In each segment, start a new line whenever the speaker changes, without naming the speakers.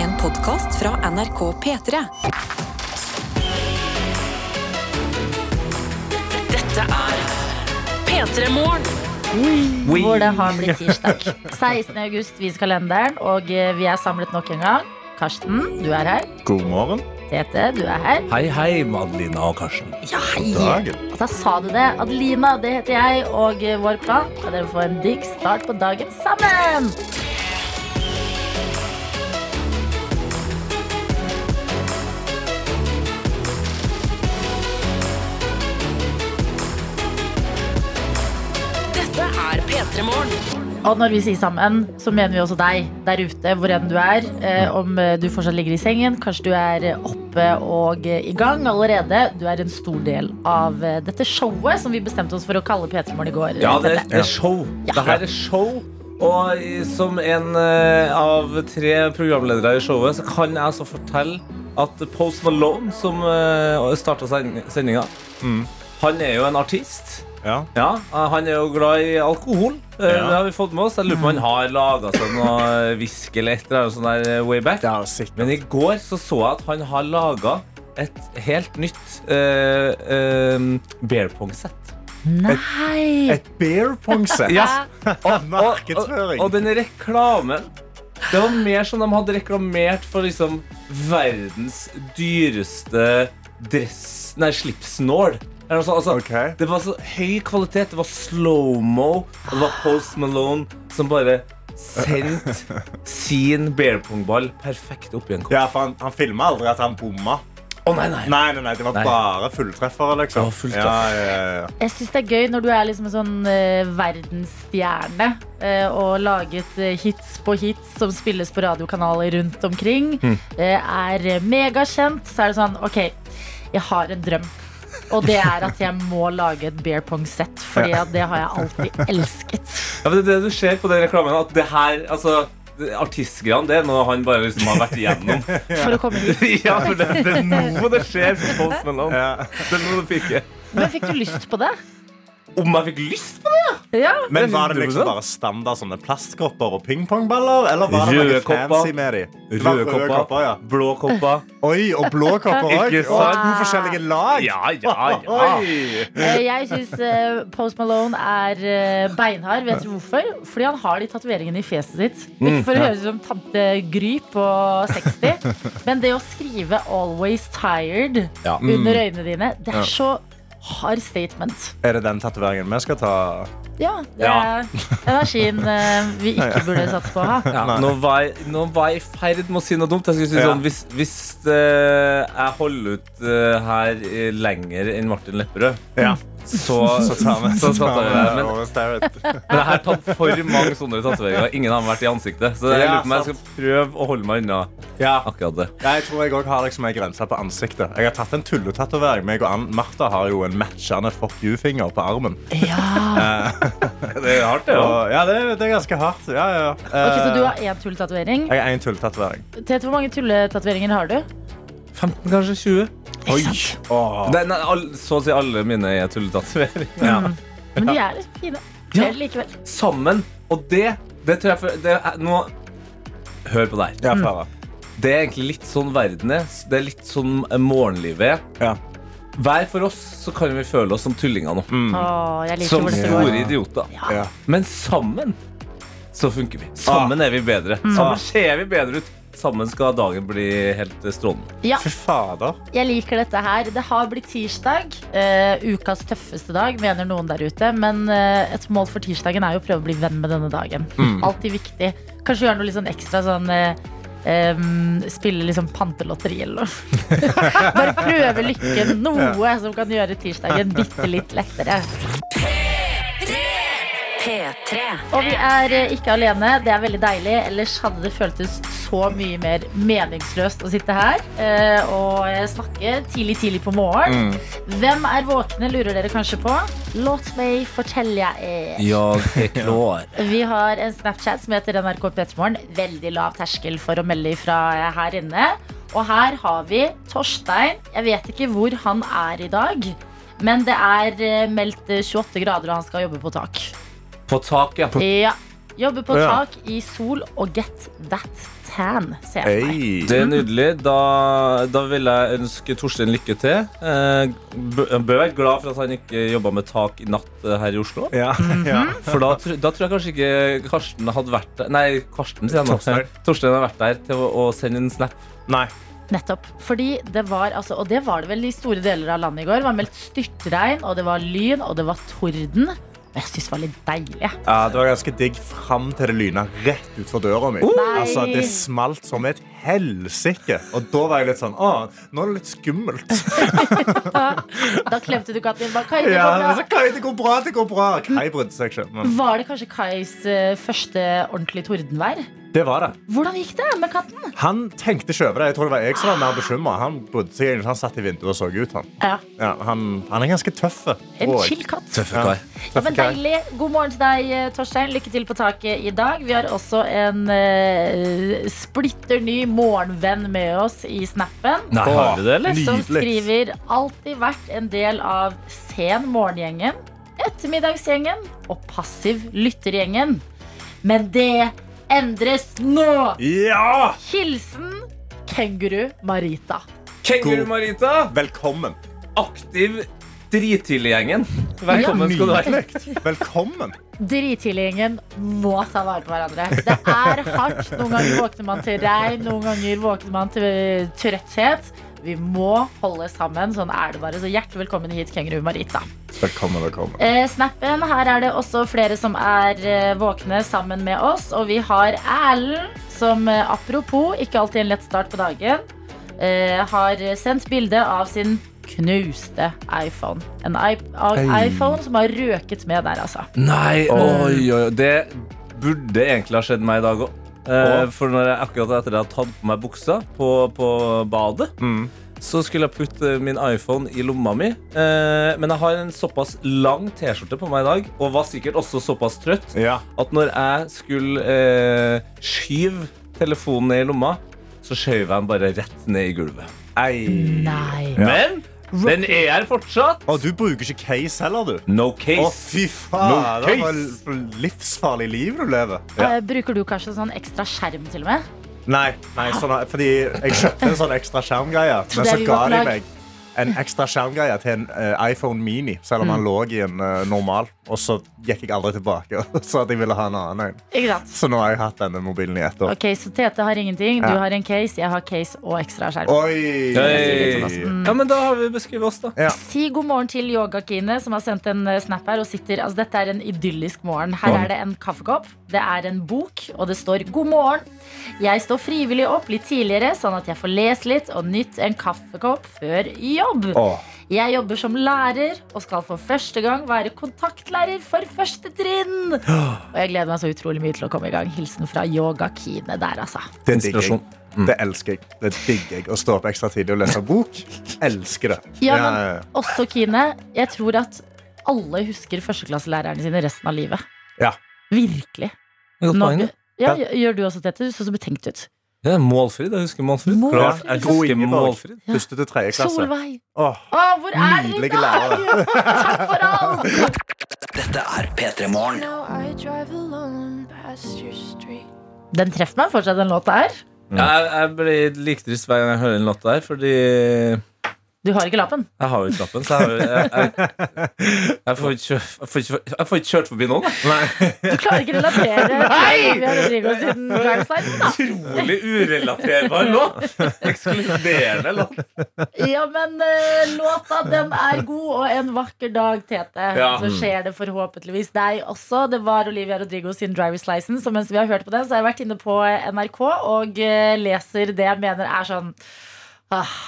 En podkast fra NRK P3.
Dette er P3 Morgen.
Hvor det har blitt tirsdag. 16. august viser kalenderen, og eh, vi er samlet nok en gang. Karsten, du er her.
God morgen.
Tete, du er her.
Hei, hei, Madelina og Karsten.
Ja, hei! Og da sa du det. Adelina, det heter jeg, og eh, vår plan er å få en digg start på dagen sammen. Og når vi sier sammen, så mener vi også deg der ute, hvor enn du er. Eh, om eh, du fortsatt ligger i sengen, kanskje du er eh, oppe og eh, i gang allerede. Du er en stor del av dette showet som vi bestemte oss for å kalle P3 Morgen i går.
Ja, det, er show.
Ja.
Det her er show. Og som en av tre programledere i showet, så kan jeg altså fortelle at Post Malone, som starta sendinga,
Mm.
han er jo en artist.
Ja.
Ja, eh, Han er jo glad i alkohol. Eh,
Ja.
Det har vi fått med oss. Jeg lurer på om han har laga seg noe whisky eller et eller annet der eh, way back.
Det er.
Men i går så, så jeg at han har laga et helt nytt uh, bear pong-sett.
Nei!
Et beer pong-sett.
Ja. Og, og,
Markedsføring.
og den reklamen Det var mer som de hadde reklamert for liksom verdens dyreste dress Nei, slipsnål. Sånt, Altså,
okay.
Det var så høy kvalitet. Det var slow-mo, og det var Post Malone som bare sendte sin bearpongball perfekt opp i en kopp.
Ja, for han, han filma aldri at han bomma.
Oh, nei, nei.
Nei, nei, nei, det var
Nei.
bare fulltreffere, liksom.
Det fulltreffer.
Ja, ja, ja.
Jeg syns det er gøy når du er liksom en sånn uh, verdensstjerne uh, og laget uh, hits på hits som spilles på radiokanaler rundt omkring, eh, er megakjent. Så er det sånn OK, jeg har en drøm. Og det er at jeg må lage et bear pong-sett, Fordi at det har jeg alltid elsket.
Ja, men det er det du ser på den reklamen, at det her altså, Artistgreiene, det er noe han bare liksom har vært igjennom.
For å komme hit.
ja, for det, det er nå det skjer for Post Malone.
Ja.
Det er nå det piker.
Men fikk du lyst på det?
Om jeg fikk lyst på det?
Ja.
Men
Det
var det liksom bare standard sånne plastkopper og pingpongballer? Eller var det noe fancy med de? Det var
Røde kopper,
ja.
blå kopper.
Oi, og blå kopper òg. Og to forskjellige lag.
Ja, ja, ja.
Eh, Jeg syns Post Malone er eh, beinhard. Vet du hvorfor? Fordi han har de tatoveringene i fjeset sitt. Ikke for å høres ut som tante Gry på 60, men det å skrive 'always tired'
Ja.
under øynene dine, det er så hard statement.
Er det den tatoveringen vi skal ta?
Ja, det er energien eh, vi ikke burde satse på å ha.
Ja, nå, var jeg, nå var jeg i ferd med å si noe dumt. Jeg skulle si
Ja.
sånn, Hvis, hvis eh, jeg holder ut eh, her eh, lenger enn Martin Lepperød,
Ja.
Så,
Så tar vi
så tar vi det. Men, men jeg har tatt for mange sånne tatoveringer. Ingen har vært i ansiktet. Så jeg lurer på om jeg skal prøve å holde meg unna
Ja.
akkurat det.
Ja, jeg tror jeg òg har liksom en grense på ansiktet. Jeg har tatt en tulletatovering. Meg og Ann Martha har jo en matchende fuck you-finger på armen.
Ja.
Det er hardt, det. Ja.
Og, ja, det, det er ganske hardt. Ja, ja,
Okay, Så du
Eh,
har én tulletatovering?
Jeg har én tulletatovering.
Hvor mange tulletatoveringer har du?
15, kanskje 20.
Oi. Det
er nei, all, så å si alle mine er tulletatoveringer.
Ja.
Men de er litt fine.
Ja.
Vel, Likevel.
Sammen. Og det, det tror jeg for, det er, Nå Hør på det her.
Ja, Farah.
Det er egentlig litt sånn verden er. Det er litt sånn morgenlivet er.
Ja.
Hver for oss så kan vi føle oss som tullinger nå.
Åh, jeg liker
Som
hvor dette
store idioter.
Ja.
Men sammen så funker vi. Sammen er vi bedre. Sammen ser vi bedre ut. Sammen skal dagen bli helt strålende.
Ja,
Fy fader.
jeg liker dette her. Det har blitt tirsdag. Uh, ukas tøffeste dag, mener noen der ute. Men uh, et mål for tirsdagen er jo å prøve å bli venn med denne dagen. Alltid viktig. Kanskje gjøre noe litt sånn ekstra sånn uh, Um, Spille liksom pantelotteri eller noe. Bare prøve lykken. Noe som kan gjøre tirsdagen bitte litt lettere.
P3.
Og vi er eh, ikke alene. Det er veldig deilig. Ellers hadde det føltes så mye mer meningsløst å sitte her eh, og snakke tidlig, tidlig på morgen. Hvem er våkne, lurer dere kanskje på. Låt meg fortelle er.
Jeg er klar.
Vi har en Snapchat som heter NRK Petermorgen. Veldig lav terskel for å melde ifra her inne. Og her har vi Torstein. Jeg vet ikke hvor han er i dag. Men det er eh, meldt eh, 28 grader, og han skal jobbe på tak.
På tak, ja.
Ja. Jobbe på
Ja.
tak i sol og get that tan, ser jeg for meg.
Det er nydelig. Da, da vil jeg ønske Torstein lykke til. Eh, bø- Han bør være glad for at han ikke jobba med tak i natt eh, her i Oslo.
Ja, ja.
For da, tr- da tror jeg kanskje ikke Karsten hadde vært der Nei, Karsten sier jeg nå.
Torstein.
Torstein har vært der til å, å sende en snap.
Nei.
Nettopp. Fordi det var, altså, og det var det vel i store deler av landet i går. Det var meldt styrtregn, og det var lyn, og det var torden. Jeg syns det var litt deilig.
Ja, det var ganske digg fram til det lyna rett utfor døra mi. Altså, det smalt som et helsike. Og da var jeg litt sånn Å, nå er det litt skummelt.
Da klemte du katten din. Bare, Kai, det
Ja,
går bra.
Kai, det går bra, det går bra. Kai brydde seg ikke. Men
Var det kanskje Kais eh, første ordentlige tordenvær?
Det var det.
Hvordan gikk det med katten?
Han tenkte ikke over det. Jeg tror det var jeg som var mer bekymra. Han, bodde seg egentlig. han satt i vinduet og så ut. Han,
Ja,
ja, han, han er ganske tøff.
En chill katt.
Tøffe
Ja.
Ja, men deilig. God morgen til deg, eh, Torstein. Lykke til på taket i dag. Vi har også en uh, splitter ny morgenvenn med oss i snappen.
Nei, har du det, eller?
Som skriver alltid vært en del av sen morgengjengen, ettermiddagsgjengen og passiv lyttergjengen. Men det endres nå!
Ja!
Hilsen Kenguru Marita.
Kenguru Marita,
Velkommen.
aktiv drittidlig-gjengen. Velkommen skal du være.
Velkommen.
Drittidliggjengen må ta vare på hverandre. Det er hardt. Noen ganger våkner man til regn, noen ganger våkner man til trøtthet. Vi må holde sammen. Sånn er det bare. Så hjertelig velkommen hit, Kenguru Marita.
Velkommen, velkommen.
Eh, snappen, her er det også flere som er eh, våkne sammen med oss. Og vi har Erlend, som eh, apropos, ikke alltid en lett start på dagen, eh, har sendt bilde av sin knuste iPhone. En iPhone som har røket med der, altså.
Nei, oi, oi, oi. Det burde egentlig ha skjedd meg i dag òg. For når jeg akkurat etter jeg hadde tatt på meg buksa på, på badet,
Mm.
så skulle jeg putte min iPhone i lomma mi. Eh, men jeg har en såpass lang T-skjorte på meg i dag, og var sikkert også såpass trøtt,
Ja.
at når jeg skulle eh, skyve telefonen ned i lomma, så skjøv jeg den bare rett ned i gulvet.
Ei.
Nei.
Men den er her fortsatt.
Og du bruker ikke case heller, du.
No
Å, fy faen.
No
Det
case.
var livsfarlig liv du lever.
Eh, bruker du kanskje sånn ekstra skjerm til og med?
Nei, nei sånn, fordi jeg kjøpte en sånn ekstra skjermgreie, men så ga de meg en ekstra skjermgreie til en uh, iPhone Mini, selv om
Mm.
han lå i en uh, normal. Og så gikk jeg aldri tilbake og sa at jeg ville ha en annen en. Så nå har jeg hatt denne mobilen i ett år.
Ok, Så Tete har ingenting, du
Ja.
har en case, jeg har case og ekstra skjerm.
Oi!
Hey. Ja, men da har vi beskrevet oss, da.
Ja.
Si god morgen til Yoga-Kine, som har sendt en eh, snap her. og sitter, altså Dette er en idyllisk morgen. Her er det en kaffekopp, det er en bok, og det står 'God morgen'. Jeg står frivillig opp litt tidligere, sånn at jeg får lese litt og nytt en kaffekopp før jobb.
Åh,
Jeg jobber som lærer og skal for første gang være kontaktlærer for første trinn. Og jeg gleder meg så utrolig mye til å komme i gang. Hilsen fra Yoga-Kine der, altså.
det digger jeg.
Inspirasjon.
Det elsker jeg. Det digger jeg. Å stå opp ekstra tidlig og lese bok. Elsker det.
Ja, men også Kine, jeg tror at alle husker førsteklasselærerne sine resten av livet.
Ja.
Virkelig.
Godt poeng,
ja, gjør du også, Tete? Du så så betenkt ut.
Ja, Målfrid. Jeg husker Målfrid.
Målfrid.
Jeg husker Målfrid.
Ja.
Første til tredje klasse.
Solveig!
Åh,
Åh, hvor er i dag? Takk for alt!
Dette er P3 Morgen.
Den treffer meg fortsatt, den låta her.
Jeg, jeg blir like trist hver gang jeg hører den låta her, fordi
Du har ikke lappen.
jeg har jo ikke lappen. Så jeg, har jeg, jeg, jeg, får ikke, jeg, får ikke, jeg får ikke kjørt forbi noen. jeg.
Du klarer ikke å relatere Nei! Olivia Rodrigo sin Driver's License, da.
Utrolig urelaterbar låt. Ekskluderende låt.
Ja, men eh, låta den er god, og en vakker dag, Tete,
Ja.
så skjer det forhåpentligvis deg også. Det var Olivia Rodrigo sin driver's license, og mens vi har hørt på den, så har jeg vært inne på NRK og eh, leser det jeg mener er sånn ah,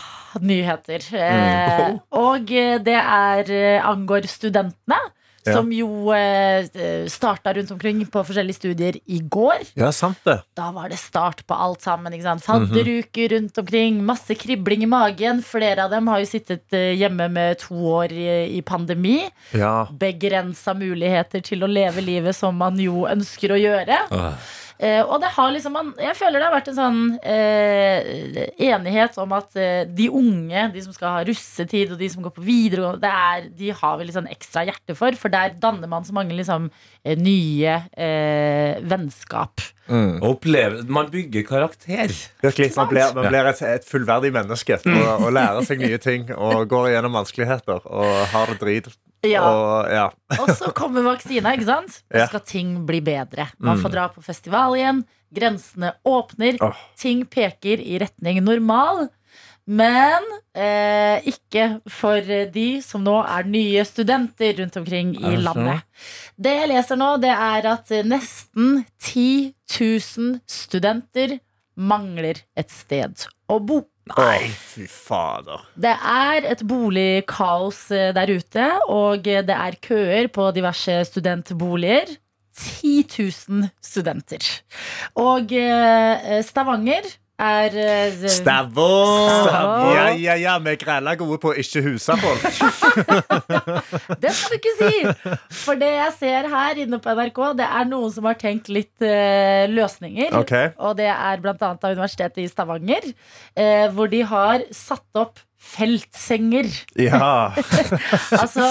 nyheter. Eh, og eh, det er eh, angår studentene.
Ja.
Som jo eh, starta rundt omkring på forskjellige studier i går.
Ja, sant det.
Da var det start på alt sammen. ikke sant? Fadderuker rundt omkring, masse kribling i magen. Flere av dem har jo sittet eh, hjemme med to år i, i pandemi.
Ja.
Begrensa muligheter til å leve livet som man jo ønsker å gjøre. Eh, og det har liksom man, Jeg føler det har vært en sånn eh, enighet om at eh, de unge, de som skal ha russetid, og de som går på videregående, det er, de har vi litt sånn ekstra hjerte for. For der danner man så mange liksom, eh, nye eh, vennskap.
Mm. oppleve, man bygger karakter.
Virkelig, man blir, man blir et, et fullverdig menneske og, og lærer seg nye ting og går gjennom vanskeligheter og har det drit.
Ja.
Og, ja.
Og så kommer vaksina, ikke sant?
Så
skal ting bli bedre. Man får dra på festival igjen. Grensene åpner.
Oh.
Ting peker i retning normal. Men eh, ikke for de som nå er nye studenter rundt omkring i landet. Det jeg leser nå, det er at nesten 10 000 studenter mangler et sted å bo.
Å, fy fader.
Det er et boligkaos eh, der ute, og eh, det er køer på diverse studentboliger. 10 000 studenter. Og eh, Stavanger er uh,
Stavå!
Stavå.
Ja, ja, ja, vi er grella gode på å ikke huse folk.
Det skal du ikke si! For det jeg ser her inne på NRK, det er noen som har tenkt litt uh, løsninger.
Okay.
Og det er annet av Universitetet i Stavanger, uh, hvor de har satt opp feltsenger.
Ja.
Altså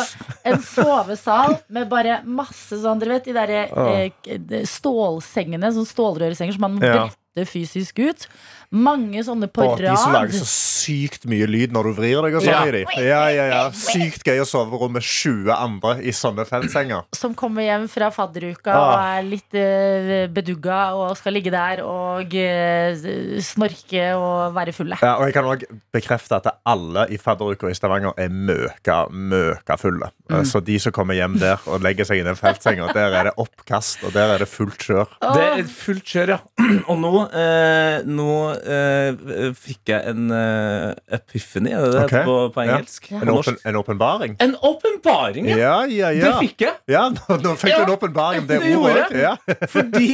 en sovesal med bare masse sånn Dere vet de derre eh, stålsengene, sånn stålrørsenger som man må
Ja.
brette fysisk ut. Mange sånne på
Og de som lager så sykt mye lyd når du vrir deg og sånn
Ja.
de. Ja, ja, ja. Sykt gøy å sove rom med 20 andre i sånne feltsenger.
Som kommer hjem fra fadderuka
Ah.
og er litt eh, bedugga og skal ligge der og eh, snorke og være fulle.
Ja, og jeg kan også bekrefte at alle i fadderuka i Stavanger er møka, møka fulle.
Mm.
Så de som kommer hjem der og legger seg i den feltsenga, der er det oppkast, og der er det fullt kjør.
Det er fullt kjør, ja. Og nå, eh, nå eh, fikk jeg en eh, epiphany, er det det
okay.
heter på, på
ja.
engelsk?
En,
På
åpen, en åpenbaring.
En åpenbaring, ja.
Ja, ja,
Det fikk jeg.
Ja, nå, nå fikk du en åpenbaring om det,
det
ordet. Ja.
Fordi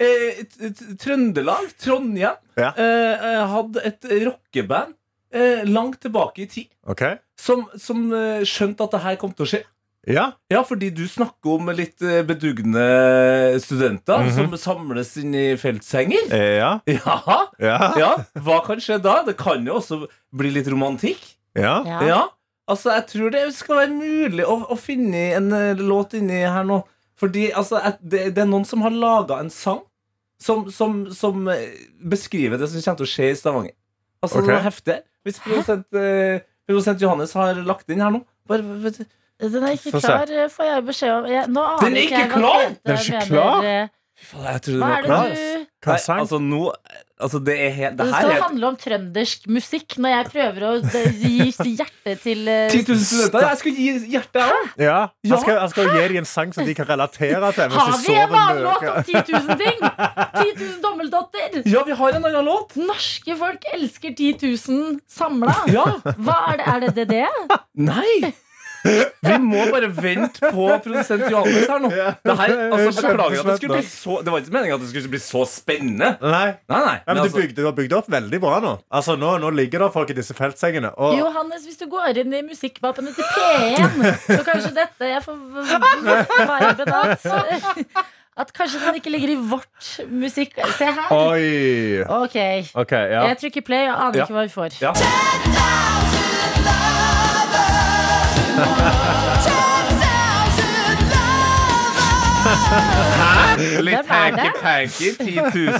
eh, Trøndelag, Trondheim,
Ja.
eh, hadde et rockeband eh, langt tilbake i tid
okay.
som, som eh, skjønte at det her kom til å skje.
Ja.
Ja, fordi du snakker om litt eh, bedugne studenter
Mhm.
som samles inn i feltsenger.
Eh, Ja.
Ja,
Ja.
ja, hva kan skje da? Det kan jo også bli litt romantikk.
ja.
Ja.
Ja, altså jeg tror det skal være mulig å, å finne en eh, låt inni her nå. Fordi altså, det, det er noen som har laga en sang som, som, som beskriver det som kommer til å skje i Stavanger. Altså,
okay.
det er heftig. Hvis produsent, eh, produsent Johannes har lagt inn her nå bare, vet du,
Den er ikke
Få se.
klar, eh, får jeg beskjed om. Jeg, nå aner
Den er
ikke jeg hva
klar?
Tete
Den er ikke klar?
eh,
Fy faen, jeg trodde
Hva
den
er
var
det
klar.
du
Nei, altså nå Altså det er helt Det
Det
her
skal
er
handle om trøndersk musikk når jeg prøver å d- gi hjertet til eh,
10 000 studenter. Jeg skal gi hjertet òg!
Ja.
Ja.
Han, skal, jeg skal gi dem en sang som de kan relatere til. mens
Har
de
vi en
sover
annen låt om 10 000 ting? 10 000 dommeldotter.
Ja, vi har en annen låt.
Norske folk elsker 10 000 samla.
Ja.
Hva er det? Er det det? det?
Nei! Vi må bare vente på produsent Johannes her nå. Det, her, altså, beklager at det skulle bli så Det var ikke meningen at det skulle bli så spennende.
Nei.
Nei, nei.
Men
Men
du,
altså,
bygde, du har bygd opp veldig bra nå. Altså, nå, nå ligger det folk i disse feltsengene. Og
Johannes, hvis du går inn i musikkmappene til P1, så kanskje dette Jeg får viben at At kanskje den ikke ligger i vårt musikk... Se her.
Oi!
Ok.
okay ja.
Jeg trykker play og aner
Ja.
ikke hva vi får.
ja. Hæ? Litt
Hvem er det?
hanky-panky, 10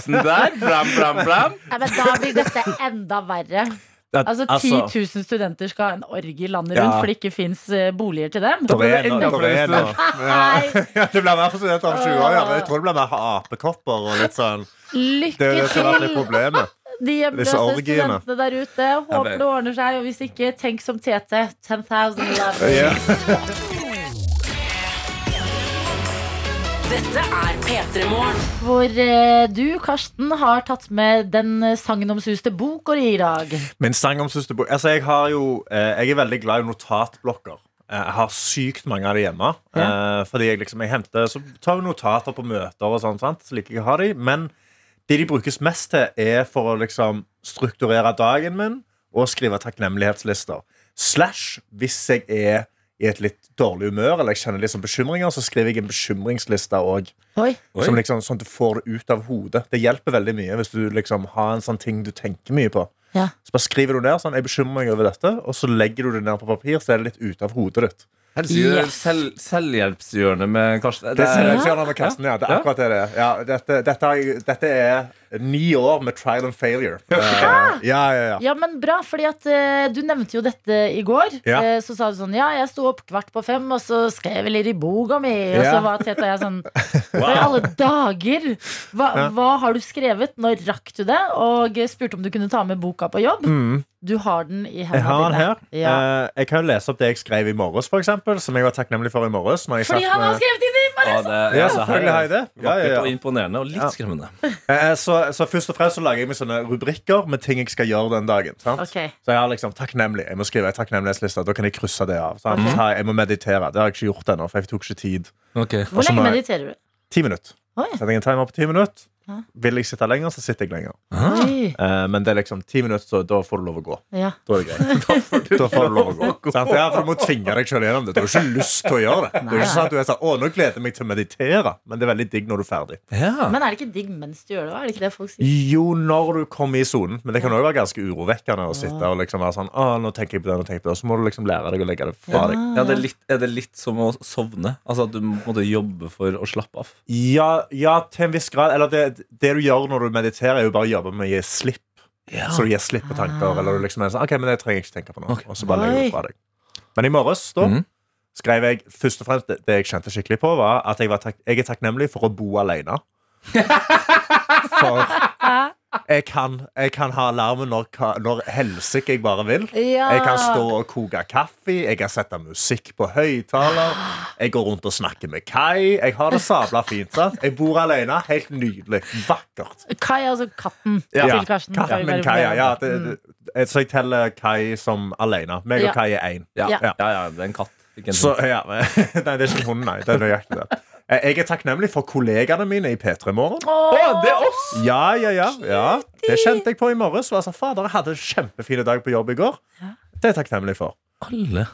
000 der. Blam, blam, blam.
Nei, men Da blir dette enda verre. Altså 10 000 studenter skal ha en orgie landet rundt
Ja.
fordi det ikke fins boliger til dem.
Det
blir det
er noe- det er noe.
Nei,
Ja, det blir mer for studenter om 20 år. Ja. men Jeg tror det blir mer apekopper og litt sånn. Det er
lykke
det som har vært litt
til,
problemet.
De hjemløse studentene der ute. Håper det ordner seg. Og hvis ikke, tenk som Tete. 10,000 love.
Ja.
Dette er P3 Morgen.
Hvor eh, du, Karsten, har tatt med den sagnomsuste boka i dag.
Min sagnomsuste om søster Bo Altså, jeg har jo eh, Jeg er veldig glad i notatblokker. Eh, Jeg har sykt mange av de hjemme. Eh, fordi jeg liksom Jeg henter Så tar vi notater på møter og sånn, sant? så liker jeg å ha de. Men det de brukes mest til, er for å liksom strukturere dagen min og skrive takknemlighetslister. Slash hvis jeg er i et litt dårlig humør, eller jeg kjenner litt sånn bekymringer, så skriver jeg en bekymringsliste òg. Liksom, sånn at du får det ut av hodet. Det hjelper veldig mye hvis du liksom har en sånn ting du tenker mye på.
Ja.
Så bare skriver du ned sånn, jeg bekymrer meg over dette, og så legger du det ned på papir, så er det litt ute av hodet ditt.
Yes.
selv, selvhjelpshjørnet med Karsten.
Det er
er-
med Karsten, ja. Det er akkurat det det er. Ja, dette, dette, er- dette er ni år med trial and failure. Uh, ja, ja, ja.
Ja, men bra, fordi at uh, du nevnte jo dette i går.
Ja.
Uh, så sa du sånn, ja, jeg sto opp kvart på fem, og så skrev jeg litt i boka mi. Og så var Tete og jeg sånn, wow. For alle dager? Hva, hva har du skrevet? Når rakk du det? Og spurte om du kunne ta med boka på jobb.
Mm.
Du har den i
Jeg har den her.
Ja.
Eh, jeg kan jo lese opp det jeg skrev i morges, for eksempel, som jeg var takknemlig for i morges. når jeg
Fordi han har
med-
skrevet inn i
Ja, det,
Ja,
det her
selvfølgelig har jeg det. Ja, ja, ja.
og imponerende, og litt
Ja.
skremmende.
Eh, Så, så først og fremst så lager jeg meg sånne rubrikker med ting jeg skal gjøre den dagen. Sant?
Ok.
Så jeg har liksom takknemlig. Jeg må skrive en takknemlighetsliste. Da kan jeg krysse det av. Sant?
Ok.
Så jeg, må meditere. Det har jeg ikke gjort ennå, for jeg tok ikke tid.
Hvor
Og
lenge mediterer du?
Ti minutter.
Oi.
Setter timer på ti minutter.
Ja.
Vil jeg sitte lenger, så sitter jeg lenger.
Oi.
Eh, men det er liksom ti minutter, så da får du lov å gå.
Ja.
Da er det greit. da får du lov å gå. Sant? Ja, for du må tvinge deg selv gjennom det. Du har ikke lyst til å gjøre det. Det er ikke sånn at du er sånn, å, nå gleder jeg meg til å meditere, men det er veldig digg når du er ferdig.
Ja.
Men er det ikke digg mens du gjør det? Er det ikke det folk sier?
Jo, når du kommer i sonen. Men det kan også være ganske urovekkende å sitte og liksom være sånn Å, nå tenker jeg på det, nå tenker jeg på det. Så må du liksom lære deg å legge det fra deg.
Ja, det er, litt, er det litt som å sovne? Altså at du måtte jobbe for å slappe av?
Ja, ja, til en viss grad. Eller det, det du gjør når du mediterer, er jo bare å jobbe med å gi slipp. Så du gir slipp på tanker. Eller du liksom er sånn, ok, men det trenger jeg ikke tenke på nå. Og så bare legger du det fra deg. Men i morges da
mm.
skrev jeg først og fremst det, det jeg kjente skikkelig på, var at jeg, var tak jeg er takknemlig for å bo alene. For jeg kan, jeg kan ha alarmen når, når helsike jeg bare vil.
Ja.
Jeg kan stå og koke kaffe, jeg kan sette musikk på høyttaler. Jeg går rundt og snakker med Kai. Jeg har det sabla fint. sant? Jeg bor alene. Helt nydelig. Vakkert.
Kai, altså katten
Ja,
til Karsten.
Katten min Kai, ja. det, det, så jeg teller Kai som alene. Meg
Ja.
og Kai er én.
Ja,
Ja.
ja. ja, det er en katt. Ikke en
Så,
hund.
ja, nei, det er ikke hunden, nei. Det er nøyaktig det. Eh, Jeg er takknemlig for kollegaene mine i P3 Morgen.
Oh, det er oss!
Ja, ja, ja, ja. Det kjente jeg på i morges. Altså, fader, jeg hadde en kjempefin dag på jobb i går. Det er jeg takknemlig for.
Alle.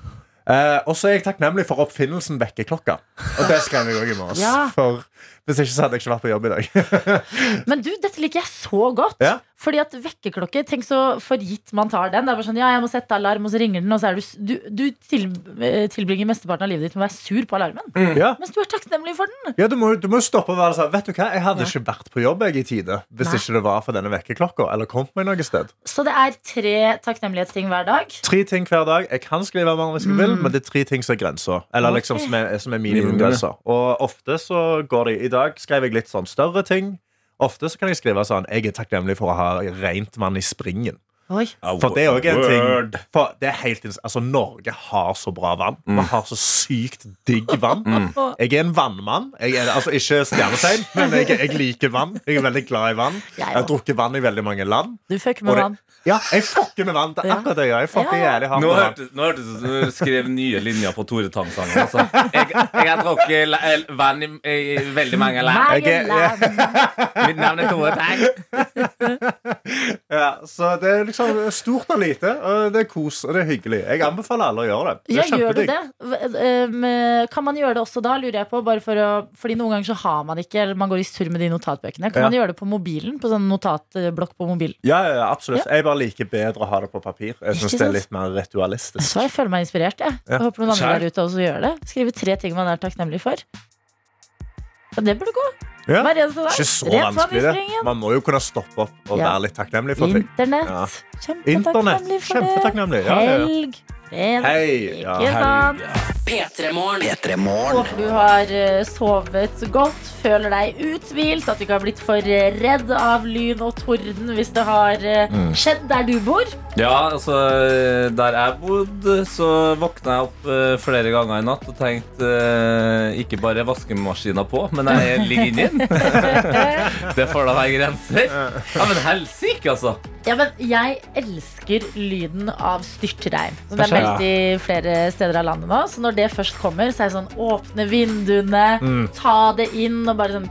Eh, og så er jeg takknemlig for oppfinnelsen vekkerklokka. Og det skrev jeg òg i morges.
Ja.
For hvis ikke så hadde jeg ikke vært på jobb i dag.
Men du, dette liker jeg så godt.
Ja.
Fordi at vekkerklokke, tenk så for gitt man tar den. Det er bare sånn, ja, jeg må sette alarm, og så ringer den, og så er du, du, du til, eh, tilbringer mesteparten av livet ditt med å være sur på alarmen.
ja.
Mens du er takknemlig for den.
Ja, du må, du må stoppe og være sånn Vet du hva, jeg hadde ikke vært på jobb jeg i tide hvis
Nei.
ikke det var for denne vekkerklokka. Eller kommet meg noe sted.
Så det er tre takknemlighetsting hver dag.
Tre ting hver dag. Jeg kan skrive mer hvis jeg vil, men det er tre ting som er grensa. Eller
okay.
liksom som er, som er minimumgrensa. Og ofte så går det I dag skrev jeg litt sånn større ting. Ofte så kan jeg skrive sånn Jeg er takknemlig for å ha rent vann i springen.
Oi.
For det er òg en ting for det er helt, altså Norge har så bra vann. Vi har så sykt digg vann. Jeg er en vannmann. Jeg er, altså Ikke stjernetegn, men jeg, jeg liker vann. Jeg er veldig glad i vann.
Jeg
Jeg har drukket vann i veldig mange land.
Du fucker med vann.
Ja, jeg fucker med vann. Det er
Ja.
akkurat det jeg gjør. Jeg fucker
Ja, ja.
jævlig hardt
Nå
med vann.
hørtes nå hørtes det ut som du skrev nye linjer på Tore Tang-sangen. Altså. Jeg, jeg har drukket la- el- vann i, i veldig mange land.
Jeg er-
Mitt navn er Tore Tang.
Ja, så det er liksom stort og lite, og det er kos og det er hyggelig. Jeg anbefaler alle å gjøre det. det
Ja,
er
gjør du
kjempedigg.
det? V- um, Kan man gjøre det også da, lurer jeg på? Bare for å, fordi noen ganger så har man ikke, eller man går i surr med de notatbøkene. Kan
Ja.
man gjøre det på mobilen? På sånn notatblokk på mobilen?
Ja, ja, ja, absolutt. Jeg bare liker bedre å ha det på papir. Jeg
synes
syns det er litt mer ritualistisk.
Så jeg føler meg inspirert. Jeg,
Ja.
jeg håper noen andre der ute også gjør det. Skrive tre ting man er takknemlig for. Og det burde gå.
Ja.
Eneste.
Ikke så
Rent
vanskelig, det. Man må jo kunne stoppe opp og
Ja.
være litt takknemlig for ting.
Internett.
Ja.
Kjempetakknemlig
Internett.
for det.
Kjempetakknemlig. Ja, ja, ja.
Helg. Fred.
Hei. Ja,
Ikke sant?
P3 Morgen.
P3 Morgen.
Håper du har eh, sovet godt, føler deg uthvilt, at du ikke har blitt for eh, redd av lyn og torden hvis det har eh,
Mm.
skjedd der du bor.
Ja, altså Der jeg bodde, så våkna jeg opp flere ganger i natt og tenkte ikke bare vaskemaskina på, men jeg ligger inni den. det får da være grenser. Ja, Men helsike, altså.
Ja, men jeg elsker lyden av styrtregn. Det er meldt i flere steder av landet nå. Så når det først kommer, så er det sånn åpne vinduene,
Mm.
ta det inn og bare sånn.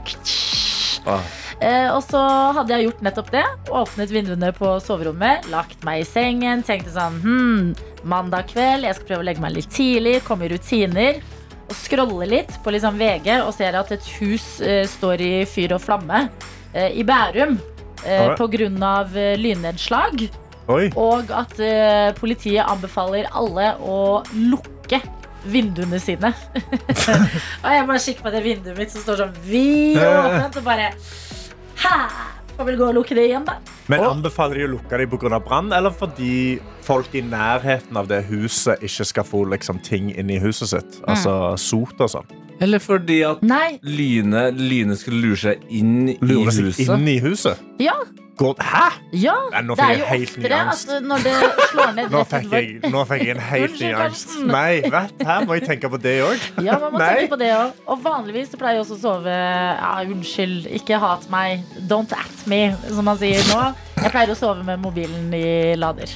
Ah.
Eh, og så hadde jeg gjort nettopp det. Åpnet vinduene på soverommet, lagt meg i sengen. Tenkte sånn hm, mandag kveld, jeg skal prøve å legge meg litt tidlig, komme i rutiner. Og scrolle litt på liksom VG og ser at et hus eh, står i fyr og flamme eh, i Bærum. Eh, av eh, lynnedslag.
Oi.
Og at uh, politiet anbefaler alle å lukke vinduene sine. og jeg bare kikker på det vinduet mitt som står sånn vidåpent, og bare Hæ? Får vel gå og lukke det igjen, da.
Men Anbefaler de å lukke dem pga. brann, eller fordi folk i nærheten av det huset ikke skal få liksom, ting inn i huset sitt? Altså sot og sånn.
Eller fordi at
Nei.
lynet, lynet skulle lure seg inn i
Lurer seg
huset.
inn i huset?
Ja.
Går, hæ?
ja.
Nei, nå
Det
fikk
er
jeg
jo
helt ny
oftere
angst.
at når det slår ned
Nå
rett
fikk
utenfor
jeg, nå fikk jeg en helt ny
Unnskyld,
angst.
Karsten.
Nei, vet, her må jeg tenke på det òg.
Ja, man må
Nei.
tenke på det òg. Og vanligvis så pleier jeg også å sove Ja, unnskyld, ikke hat meg. Don't at me, som man sier nå. Jeg pleier å sove med mobilen i lader.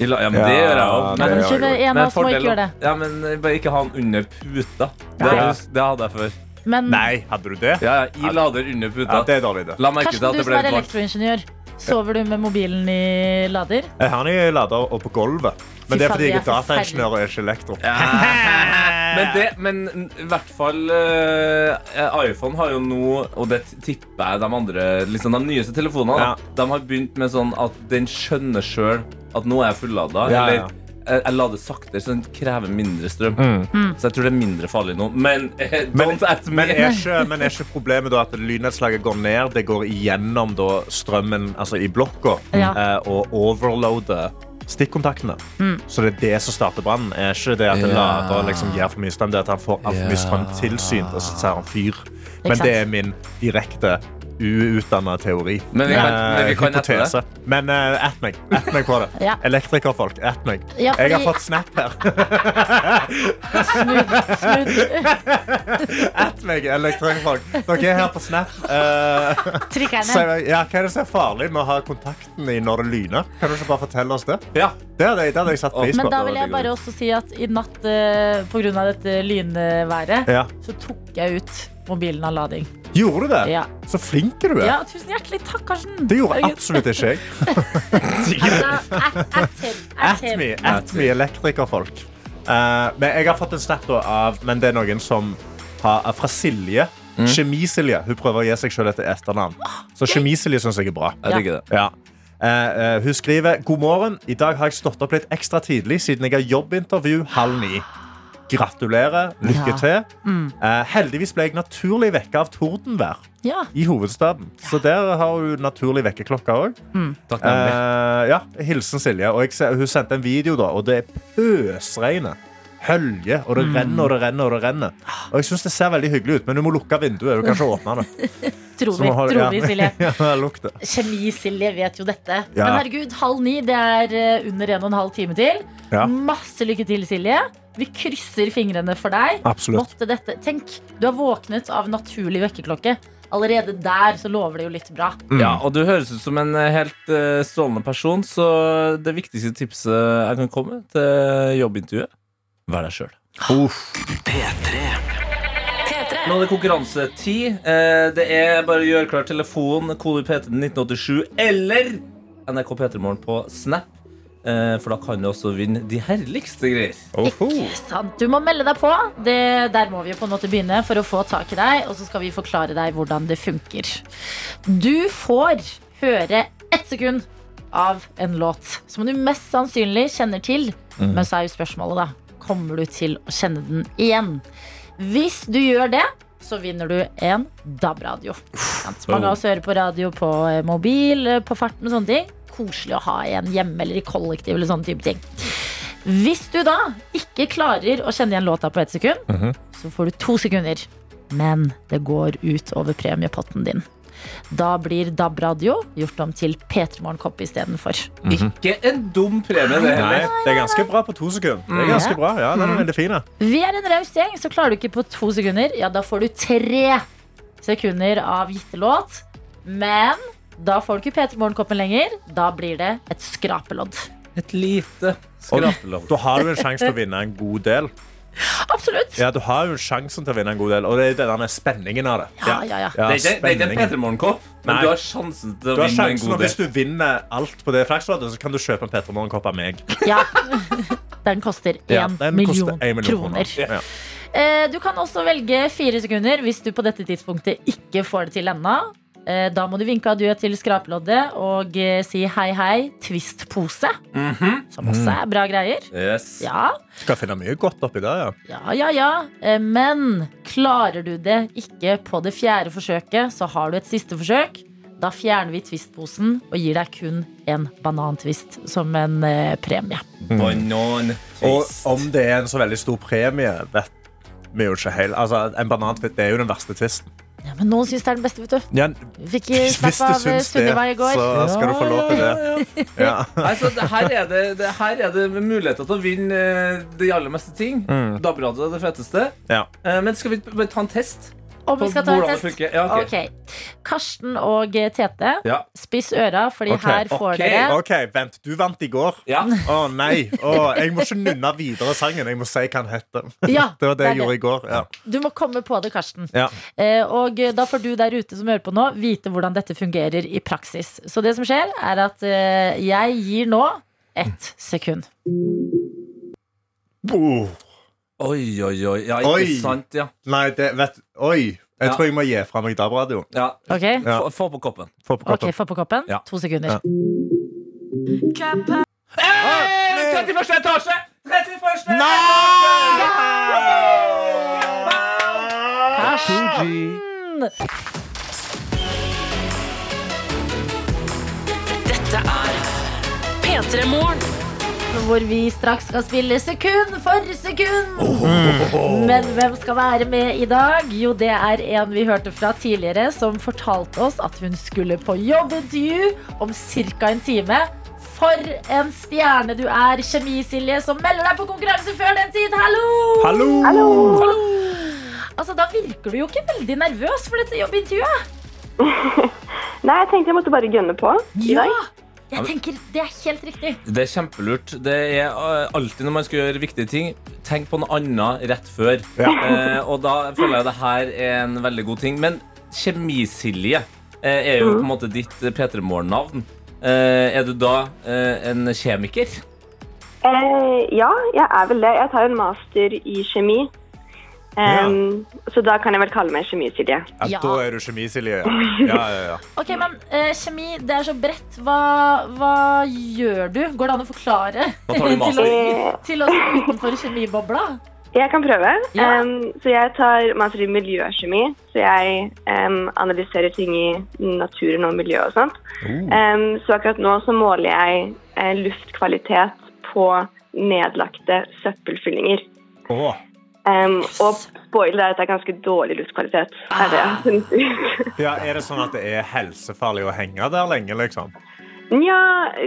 I la- Ja, men det gjør jeg òg.
det
Men ikke
jeg
en av oss må ikke gjøre det.
Ja, men bare ikke ha den under puta. Det,
Ja.
det hadde jeg før.
Men
Nei, hadde du det?
Ja, ja, I lader under puta.
Ja, det er dårlig, det.
La merke til
Karsten,
at
du
det
som
ble
er
litt varmt.
elektroingeniør. Sover du med mobilen i lader?
Jeg har den i lader og på gulvet. Men
Fy
det er
faen,
fordi jeg er
er
dataingeniør og ikke elektro.
Men, det, men i hvert fall eh, iPhone har jo nå, og det tipper jeg de andre liksom De nyeste telefonene
Ja.
De har begynt med sånn at den skjønner sjøl at nå er jeg fullada.
Ja, ja.
Eller jeg, jeg lader saktere, så den krever mindre strøm. Så jeg tror det er mindre farlig nå. Men eh,
Men,
at
men, er ikke, men er ikke problemet da at lynnedslaget går ned? Det går igjennom da strømmen altså i blokka
Ja.
eh, og overloader stikkontaktene. Så det er det som starter brannen. Er ikke det at
Ja.
lader liksom gir for mye strøm, det er at han får altfor mye strøm tilsynt, og så tar han fyr. Men det er min direkte uutdanna teori.
Men vi kan-
Eh,
men vi kan
hypotese. Men uh, at meg. At meg på det.
Ja.
Elektrikerfolk, at meg.
Ja,
Jeg har fått snap her.
Smooth. smooth.
At meg, elektrikerfolk. Dere er her på snap. Uh, Så, ja, hva er det som er farlig med å ha kontakten i når det lyner? Kan du ikke bare fortelle oss det?
Ja.
Det hadde, jeg- det hadde jeg satt pris
Men da vil jeg bare også si at i natt, uh, på grunn av dette lynværet,
Ja.
så tok jeg ut mobilen av lading.
Gjorde du det?
Ja.
Så flink du er.
Ja, tusen hjertelig takk, Karsten.
Det gjorde absolutt ikke jeg.
At- at him, at
At me, at me elektrikerfolk. Uh, men jeg har fått en snap da av Men det er noen som har, er fra Silje. Mm. Kjemisilje. Hun prøver å gi seg selv et etternavn. Så Kjemisilje syns jeg er bra.
Jeg det.
Ja. Uh, uh, hun skriver God morgen. I dag har jeg stått opp litt ekstra tidlig siden jeg har jobbintervju halv ni. Gratulerer. Lykke
Ja.
til. Eh, heldigvis ble jeg naturlig vekka av tordenvær
Ja.
i hovedstaden. Så der har hun naturlig vekkerklokke òg.
Mm.
Eh, ja, hilsen Silje. Og jeg, ser- hun sendte en video, da, og det pøsregner. Hølje, og det renner og det renner. Og det renner Og jeg synes det ser veldig hyggelig ut, men du må lukke vinduet. Du kan ikke åpne det.
Tror vi,
må ha-
tror vi. Silje.
ja.
Kjemi-Silje vet jo dette.
Ja.
Men herregud, halv ni, det er eh, under en og en halv time til.
Ja.
Masse lykke til, Silje. Vi krysser fingrene for deg.
Absolutt.
Måtte dette Tenk, du har våknet av naturlig vekkerklokke. Allerede der så lover det jo litt bra.
Ja, og du høres ut som en eh, helt uh, strålende person, så det viktigste tipset jeg kan komme til jobbintervjuet, vær deg sjøl.
P3.
Nå er det konkurransetid. Eh, Det er bare å gjøre klar telefon, kode PT 1987 eller NRK P3morgen på Snap. Eh, For da kan du også vinne de herligste greier.
Ikke sant? Du må melde deg på. Det, der må vi jo på en måte begynne for å få tak i deg. Og så skal vi forklare deg hvordan det funker. Du får høre ett sekund av en låt som du mest sannsynlig kjenner til. Men så er jo spørsmålet, da. Kommer du til å kjenne den igjen? Hvis du gjør det, så vinner du en DAB-radio. Sant? Mange av oss hører på radio på eh, mobil, eh, på farten og sånne ting. Koselig å ha en hjemme eller i kollektiv eller sånne type ting. Hvis du da ikke klarer å kjenne igjen låta på ett sekund, så får du to sekunder. Men det går ut over premiepotten din. Da blir DAB-radio gjort om til P3 Morgenkopp istedenfor.
Ikke en dum premie, det
Nei,
heller.
det er ganske bra på to sekunder. Det er ganske bra, ja, den er veldig fin.
Vi er en raus gjeng, så klarer du ikke på to sekunder. Ja, da får du tre sekunder av gitte låt. Men da får du ikke P3 Morgenkoppen lenger. Da blir det et skrapelodd.
Et lite skrapelodd.
da har du en sjanse til å vinne en god del.
Absolutt.
Ja, Du har jo sjansen til å vinne en god del, og det er denne spenningen av det.
Ja, ja, ja.
Ja,
det er ikke, det er ikke en
spenningen.
P3 Morgen-kopp, men
Nei.
du har sjansen til å vinne en god
del. Hvis du vinner alt på det flaksloddet, så kan du kjøpe en P3 Morgenkopp av meg.
ja. Den koster én
Ja,
million,
en million
kroner.
Ja.
Eh, Du kan også velge fire sekunder hvis du på dette tidspunktet ikke får det til ennå. Eh, Da må du vinke adjø til skrapeloddet og eh, si hei, hei, Twist-pose.
Mhm.
Som også er bra greier.
Yes.
Ja,
Skal finne mye godt oppi der, ja.
ja, ja, ja. Eh, Men klarer du det ikke på det fjerde forsøket, så har du et siste forsøk. Da fjerner vi Twist-posen og gir deg kun en banantvist som en premie.
Banan
Og om det er en så veldig stor premie, vet vi jo ikke helt. Altså, en banantvist det er jo den verste tvisten.
Ja, men noen syns det er den beste, vet du.
Ja,
fikk
hvis
snapp
du
av eh,
syns det,
Sunniva i går.
så skal du få lov til det. Ja.
Altså, det her, er det, det her er det muligheter til å vinne eh, de aller meste ting.
Mm.
DAB-radio er det feteste.
Ja.
Eh, Men skal vi ta en test?
Om vi skal ta en test.
Ja, okay.
Okay. Karsten og Tete,
Ja.
spiss øra, fordi
okay.
her får
ok.
dere
OK, vent. Du vant i går.
Ja.
Å nei. Oh, jeg må ikke nynne videre sangen. Jeg må si hva den heter.
Ja,
Det var det jeg gjorde i går. Ja.
Du må komme på det, Karsten.
Ja.
Eh, og eh, da får du der ute som hører på nå, vite hvordan dette fungerer i praksis. Så det som skjer, er at eh, jeg gir nå ett sekund.
Oh.
Oi, oi, oi. Ja, ikke
Oi.
sant, ja.
Nei, det vet Oi. Jeg
Ja.
tror jeg må gi fra meg DAB-radioen.
ja.
Ok?
Ja.
Få, få på koppen.
Få på
Ok,
koppen.
Få på koppen.
Ja.
To sekunder.
Ja.
Hey, 31. etasje! 31.
Karsten!
Dette er P3 Morgen.
Hvor vi straks skal spille sekund for sekund. Men hvem skal være med i dag? Jo, det er en vi hørte fra tidligere, som fortalte oss at hun skulle på jobbintervju om ca. en time. For en stjerne du er, Kjemi-Silje, som melder deg på konkurranse før den tid. Hallo!
Hallo!
Altså, Da virker du jo ikke veldig nervøs for dette jobbintervjuet.
Nei, jeg tenkte jeg måtte bare gønne på i
Ja!
dag.
Jeg tenker Det er helt riktig.
Det er kjempelurt. Det er eh, alltid når man skal gjøre viktige ting, tenk på noe annet rett før.
Ja.
Eh, og da føler jeg det her er en veldig god ting. Men Kjemisilje eh, er jo på en måte ditt eh, P3 Morgen-navn. Eh, er du da eh, en kjemiker?
Eh, ja, jeg er vel det. Jeg tar en master i kjemi. Em, Så da kan jeg vel kalle meg Kjemi-Silje.
Ja,
Ja.
Da er du Kjemi-Silje, ja. ja, ja, ja.
Ok, men uh, Kjemi, det er så bredt. Hva, hva gjør du? Går det an å forklare til oss, til oss utenfor kjemibobla?
Jeg kan prøve.
Ja.
Em, så jeg tar master i miljøkjemi. Så jeg um, analyserer ting i naturen og miljø og sånt. Em, så akkurat nå så måler jeg uh, luftkvalitet på nedlagte søppelfyllinger.
Åh.
Em, og spoiler er at det er ganske dårlig luftkvalitet. Er det ut.
Ja, er det sånn at det er helsefarlig å henge der lenge, liksom?
Nja,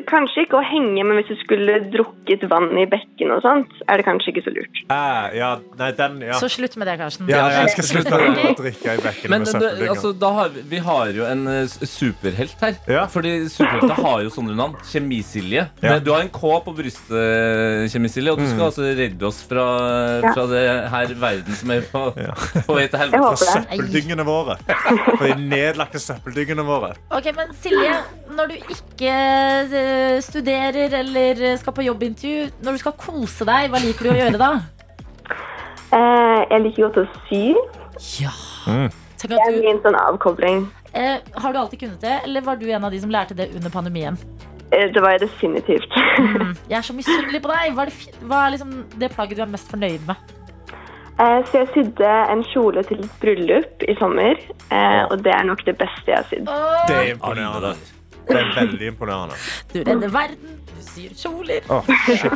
kanskje ikke å henge, men hvis du skulle drukket vann i bekken og sånt, er det kanskje ikke så lurt.
Eh, ja, nei, den, ja.
Så slutt med det, Karsten.
Ja, jeg skal slutte å drikke i bekken
Men
med
det, altså, da har vi, vi har jo en eh, superhelt her.
Ja.
Fordi superhelter har jo sånne navn. Kjemisilje.
Ja.
Men Du har en K på brystet, Kjemisilje, og du skal altså redde oss fra, fra det her verden som er på, på vei til helvete.
Fra.
Søppeldyngene våre. For de nedlagte søppeldyngene våre.
Ok, men Silje, når du ikke eh, studerer eller skal på jobbintervju, når du skal kose deg, hva liker du å gjøre da?
Eh, jeg liker godt å sy.
Ja. Mm.
Det er
du,
min sånn avkobling.
eh, har du alltid kunnet det, eller var du en av de som lærte det under pandemien?
Eh, det var jeg definitivt.
Mm, jeg er så misunnelig på deg. Hva er, det, hva er liksom det plagget du er mest fornøyd med?
Eh, så jeg sydde en kjole til et bryllup i sommer, eh, og det er nok det beste jeg har sydd.
Det er imponerende. Det er veldig imponerende.
Du redder verden, du syr kjoler.
Oh,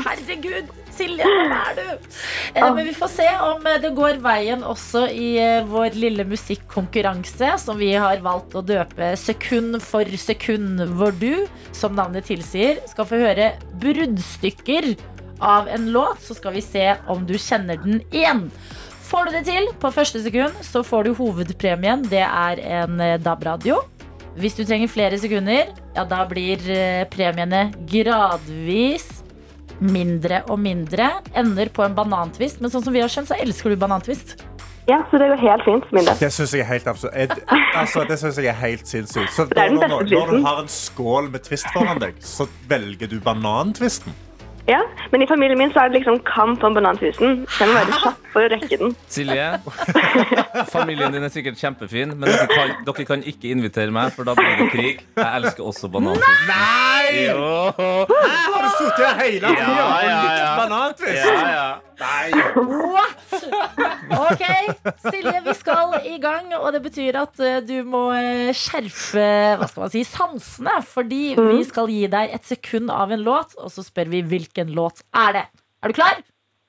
Herregud, Silje, hvem er du? Eh, men vi får se om eh, det går veien også i eh, vår lille musikkonkurranse, som vi har valgt å døpe Sekund for sekund, hvor du, som navnet tilsier, skal få høre bruddstykker av en låt, så skal vi se om du kjenner den igjen. Får du det til på første sekund, så får du hovedpremien. Det er en eh, DAB-radio. Hvis du trenger flere sekunder, ja, da blir eh, premiene gradvis mindre og mindre. Ender på en banantvist. Men sånn som vi har skjønt, så elsker du banantvist.
Ja, så det går helt fint for min del.
Det syns jeg er helt absurd. Altså, det synes jeg er helt sinnssykt. Så
er
når, når du har en skål med twist foran deg, så velger du banantvisten.
Ja, Men i familien min så er det liksom kamp om banantvisten. Den må være kjapp for å rekke den.
Silje, familien din er sikkert kjempefin, men dere kan, dere kan ikke invitere meg, for da blir det krig. Jeg elsker også banantvist.
Nei!
Jo.
Har du sittet her hele tida
Ja,
og
ja,
likt
ja. Ja, ja.
What?! Ok, Silje, vi skal i gang, og det betyr at eh, du må eh, skjerpe hva skal man si, sansene. Fordi vi skal gi deg et sekund av en låt, og så spør vi hvilken låt er det. Er du klar?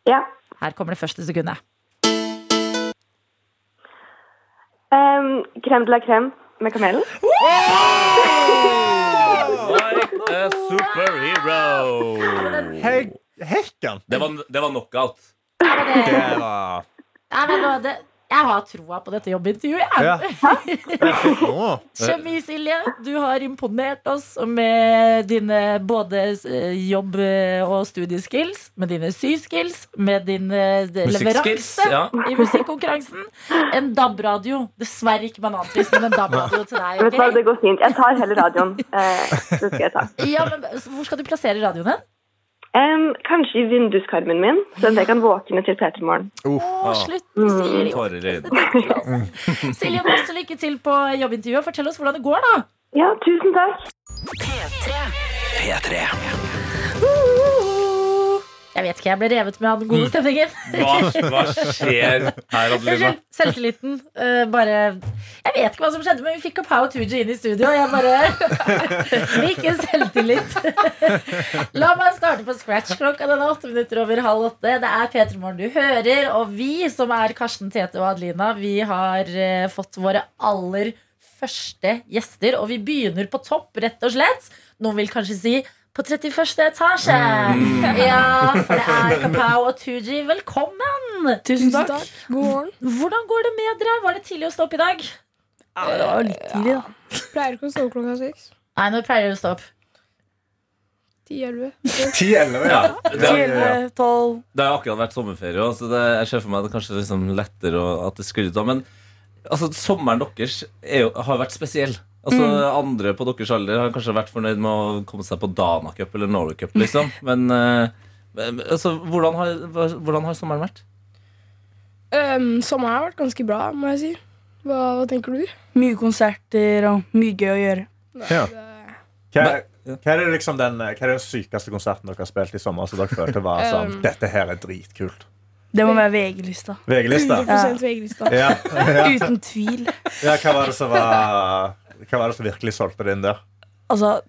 Ja.
Her kommer det første sekundet.
Um, crème de la crème med kamelen.
Like a superhero.
Hei, Hekken!
Det var, det var knockout.
Det var
Nei, men nå, det, jeg har troa på dette jobbintervjuet. jeg.
Ja.
Kjemi, Silje, du har imponert oss med dine både eh, jobb- og studieskills, med dine syskills, med din eh,
Musikkskills,
leveranse
ja.
i musikkonkurransen. En DAB-radio. Dessverre ikke bananpris, men en DAB-radio til deg.
Vet du hva,
ok?
det går fint. Jeg tar hele radioen. Eh, det skal jeg ta.
Ja, men så Hvor skal du plassere radioen din?
Um, kanskje i vinduskarmen min, så jeg kan våkne til P3 Morgen.
Å, slutt! Silje. sier jo
Tårer.
Silje, masse lykke til på jobbintervjuet. Fortell oss hvordan det går, da.
Ja, tusen takk.
P3.
Jeg vet ikke, jeg ble revet med av den gode stemningen.
Hva, hva skjer her, Adelina?
Selvtilliten. Uh, bare Jeg vet ikke hva som skjedde, men vi fikk Kapow Tooji inn i studio, og jeg bare fikk en selvtillit. La meg starte på scratch. Klokka den er åtte minutter over halv åtte. Det er P3 Morgen du hører, og vi som er Karsten, Tete og Adelina, vi har uh, fått våre aller første gjester, og vi begynner på topp, rett og slett. Noen vil kanskje si på 31. etasje. Ja, for det er Kapow og Tooji. Velkommen!
Tusen takk. God morgen.
Hvordan går det med dere? Var det tidlig å stå opp i dag?
Ja, det var litt tidlig, da. Pleier ikke å stå opp klokka seks.
Nei, når pleier du å stå opp?
Ti-elleve.
10-11,
Ja, det, har- det har akkurat vært sommerferie, også, så det, jeg ser for meg at det kanskje er liksom lettere å, at det sklir ut. Men altså, sommeren deres er jo, har vært spesiell. Altså, Andre på deres alder har kanskje vært fornøyd med å komme seg på Dana Cup eller Norway Cup, liksom. Men eh, altså, hvordan, har, hvordan har sommeren vært?
Um, sommeren har vært ganske bra, må jeg si. Hva, hva tenker du? Mye konserter og mye gøy å gjøre.
Ja.
Det-
Hva, hva er det liksom den, hva er den sykeste konserten dere har spilt i sommer som dere følte var sånn
Um.
Dette her er dritkult?
Det må være VG-lista.
VG-lista?
100 VG-lista.
Ja. Ja.
Uten tvil.
ja. Hva var det som var Hva var det som virkelig solgte det inn der?
Altså,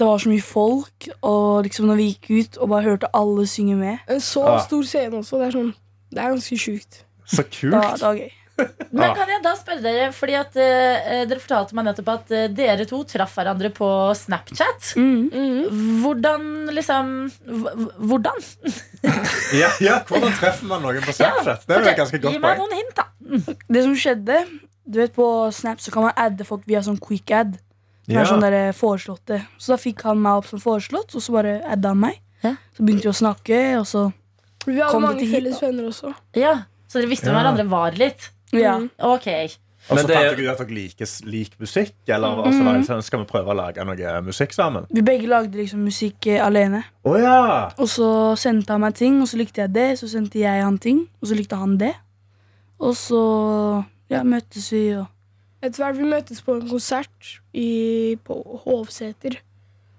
det var så mye folk, og liksom når vi gikk ut og bare hørte alle synge med En så
Ah.
stor scene også. Det er, sånn, det er ganske sjukt.
Så kult.
Da, det var gøy.
Men kan jeg da spørre dere, fordi at uh, dere fortalte meg nettopp at uh, dere to traff hverandre på Snapchat.
Mm.
Hvordan liksom Hvordan?
Ja, ja, Hvordan treffer man noen på Snapchat? Det er jo et ganske
Gi meg
poeng.
noen hint, da.
Det som skjedde Du vet På Snap så kan man adde folk via sånn quick ad. Som
Ja.
er sånn der foreslåtte Så da fikk han meg opp som foreslått, og så bare adda han meg.
Ja.
Så begynte vi å snakke, og så
Vi hadde
Kom det
mange
til hit,
felles venner også.
Ja, Så dere visste
Ja.
hverandre var litt?
Ja.
Ok.
Og
Men
så
det
fant dere ut at dere liker lik musikk? Eller mm. altså, sånn, skal vi prøve å lage noe musikk sammen?
Vi begge lagde liksom musikk eh, alene.
Å ja!
Og så sendte han meg ting, og så likte jeg det. Så sendte jeg han ting, og så likte han det. Og så ja, møttes vi, og
Etter hvert vi møttes på en konsert i, på Hovseter.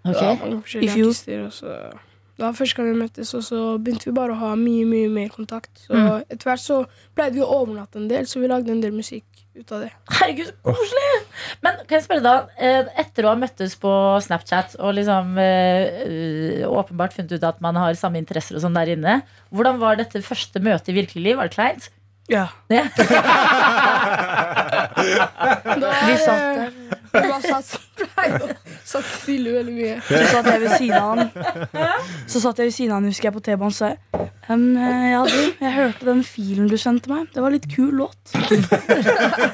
Ok.
Det var mange
I fjor.
artister. Og så, det var første gang vi møttes, og så begynte vi bare å ha mye mye mer kontakt. Så
Mm.
Etter hvert så pleide vi å overnatte en del, så vi lagde en del musikk ut av det.
Herregud, så koselig! Men kan jeg spørre da, eh, etter å ha møttes på Snapchat og liksom eh, åpenbart funnet ut at man har samme interesser og sånn der inne, hvordan var dette første møtet i virkelig liv? Var det kleint?
ja.
Ja.
Vi satt der.
Vi bare satt, satt stille veldig mye.
Så satt jeg ved siden av han. Så satt jeg ved siden av han, husker jeg, på T-banen, så jeg um, ja, du, jeg hørte den filen du sendte meg. Det var litt kul låt.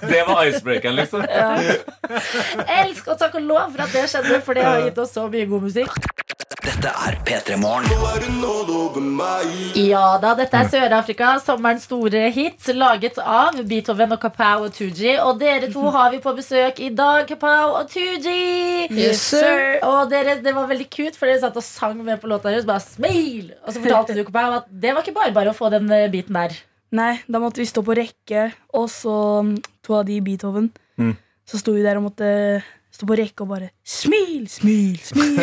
Det var icebreakeren, liksom.
Elsk og takk og lov for at det skjedde, for det har gitt oss så mye god musikk.
Dette er P3 Morgen.
Ja da, dette er Sør-Afrika, sommerens store hit, laget av Beethoven og Kapow og Tooji. Og dere to har vi på besøk i dag, Kapow og 2G.
Yes, sir.
Og dere, det var veldig cute, for dere satt og sang med på låta deres. Bare smil! Og så fortalte du, Kapow, at det var ikke bare bare å få den eh, biten der.
Nei, da måtte vi stå på rekke, og så mm, to av de i Beethoven.
Mm.
Så sto vi der og måtte stå på rekke og bare Smil, smil, smil.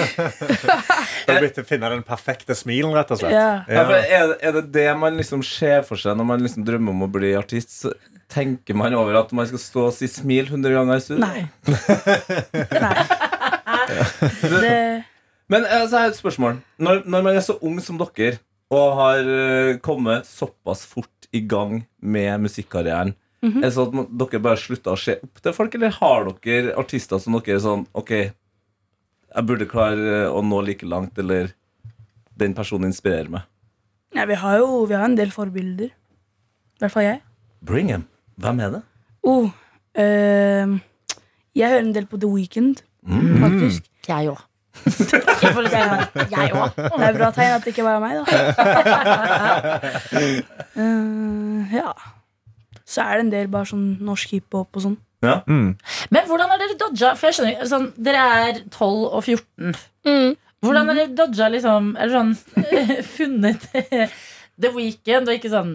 Du har blitt å finne den perfekte smilen, rett og slett.
Ja.
Ja, er, det- er det det man liksom ser for seg når man liksom drømmer om å bli artist? Så tenker man over at man skal stå og si 'smil' 100 ganger i studio?
Nei. Nei. Det,
Men eh, så har jeg et spørsmål. Når, når man er så ung som dere, og har eh, kommet såpass fort i gang med musikkarrieren,
Mhm.
er det sånn at man, dere bare slutter å se opp til folk, eller har dere artister som dere er sånn Ok, jeg burde klare eh, å nå like langt, eller den personen inspirerer meg?
Ja, vi har jo vi har en del forbilder. I hvert fall jeg.
Bring him. Hvem er det?
Oh, ehm, jeg hører en del på The Weeknd,
Mm.
faktisk.
Jeg òg. Jeg òg.
Det er bra tegn at det ikke bare er meg, da. uh, ja. Så er det en del bare sånn norsk hiphop og sånn.
Ja.
Men hvordan har dere dodga? For jeg skjønner sånn, Dere er 12 og 14.
Mm.
Hvordan har dere dodga liksom Eller sånn funnet The Weekend og ikke sånn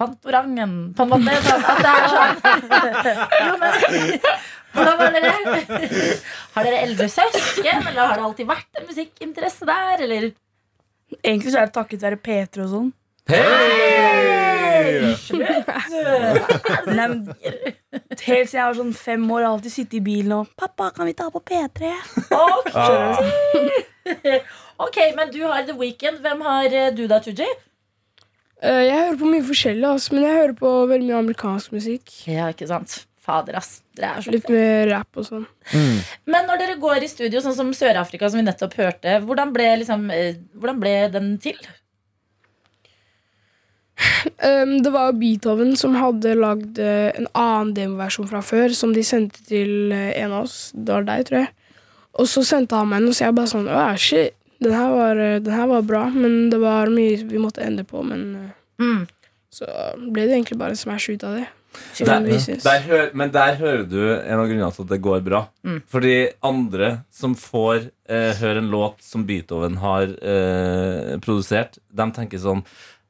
Fantorangen, på en måte. Sånn, at det er sånn jo, men, Hvordan har dere Har dere eldre søsken, eller har det alltid vært en musikkinteresse der, eller?
Egentlig så er det takket være P3 og sånn. Nei, men Helt siden jeg var sånn fem år, har alltid sittet i bilen og 'Pappa, kan vi ta på P3?'
Ok,
Ah.
Ok, men du har The Weekend. Hvem har eh, du da, Tooji?
Eh, jeg hører på mye forskjellig, ass, men jeg hører på veldig mye amerikansk musikk.
Ja, ikke sant? Fader, ass. Dere er så
Litt mer rap og sånn.
Men når dere går i studio, sånn som Sør-Afrika, som vi nettopp hørte, hvordan ble, liksom, eh, hvordan ble den til?
Um, det var Beethoven som hadde lagd eh, en annen demoversjon fra før, som de sendte til eh, en av oss. Det var deg, tror jeg. Og så sendte han meg den, og så jeg bare sånn Å, shit. Den her, var, eh, den her var bra, men det var mye vi måtte endre på. Men
Mm.
så ble det egentlig bare smash ut av det.
Der, der hø men der hører du en av grunnene til at det går bra.
Mm.
Fordi andre som får eh, høre en låt som Beethoven har eh, produsert, de tenker sånn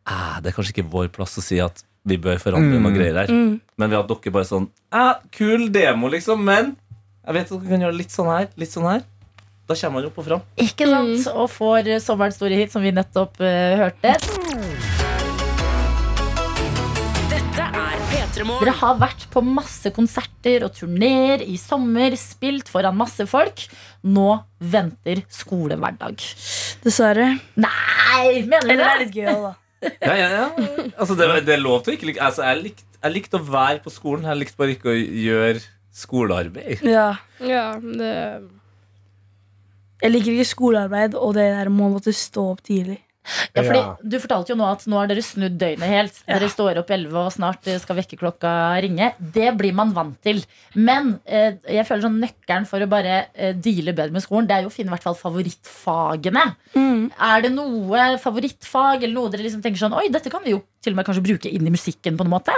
ah, Det er kanskje ikke vår plass å si at vi bør forandre noen greier her.
Mm.
Men ved at dere bare sånn ah, Kul demo, liksom, men jeg vet at dere kan gjøre litt sånn her, litt sånn her. Da kommer man opp og fram.
Ikke sant? Og får sommerens store hit, som vi nettopp uh, hørte.
Dette er P3
Dere har vært på masse konserter og turneer i sommer, spilt foran masse folk. Nå venter skolehverdag.
Dessverre.
Nei, mener
Eller det
dere
er litt gøy da.
Ja, ja, ja. Altså, det, det er lov til å ikke like altså, jeg, likte, jeg likte å være på skolen. Jeg likte bare ikke å gjøre skolearbeid.
Ja.
Ja, det
Jeg liker ikke skolearbeid og det der med å måtte stå opp tidlig.
Ja, fordi
Ja.
Du fortalte jo nå at nå har dere snudd døgnet helt. Dere står opp 11 og snart eh, skal vekkerklokka ringe. Det blir man vant til. Men eh, jeg føler sånn nøkkelen for å bare eh, deale bedre med skolen, det er jo å finne i hvert fall favorittfagene. Er det noe favorittfag eller noe dere liksom tenker sånn Oi, dette kan vi jo til og med kanskje bruke inn i musikken på en måte?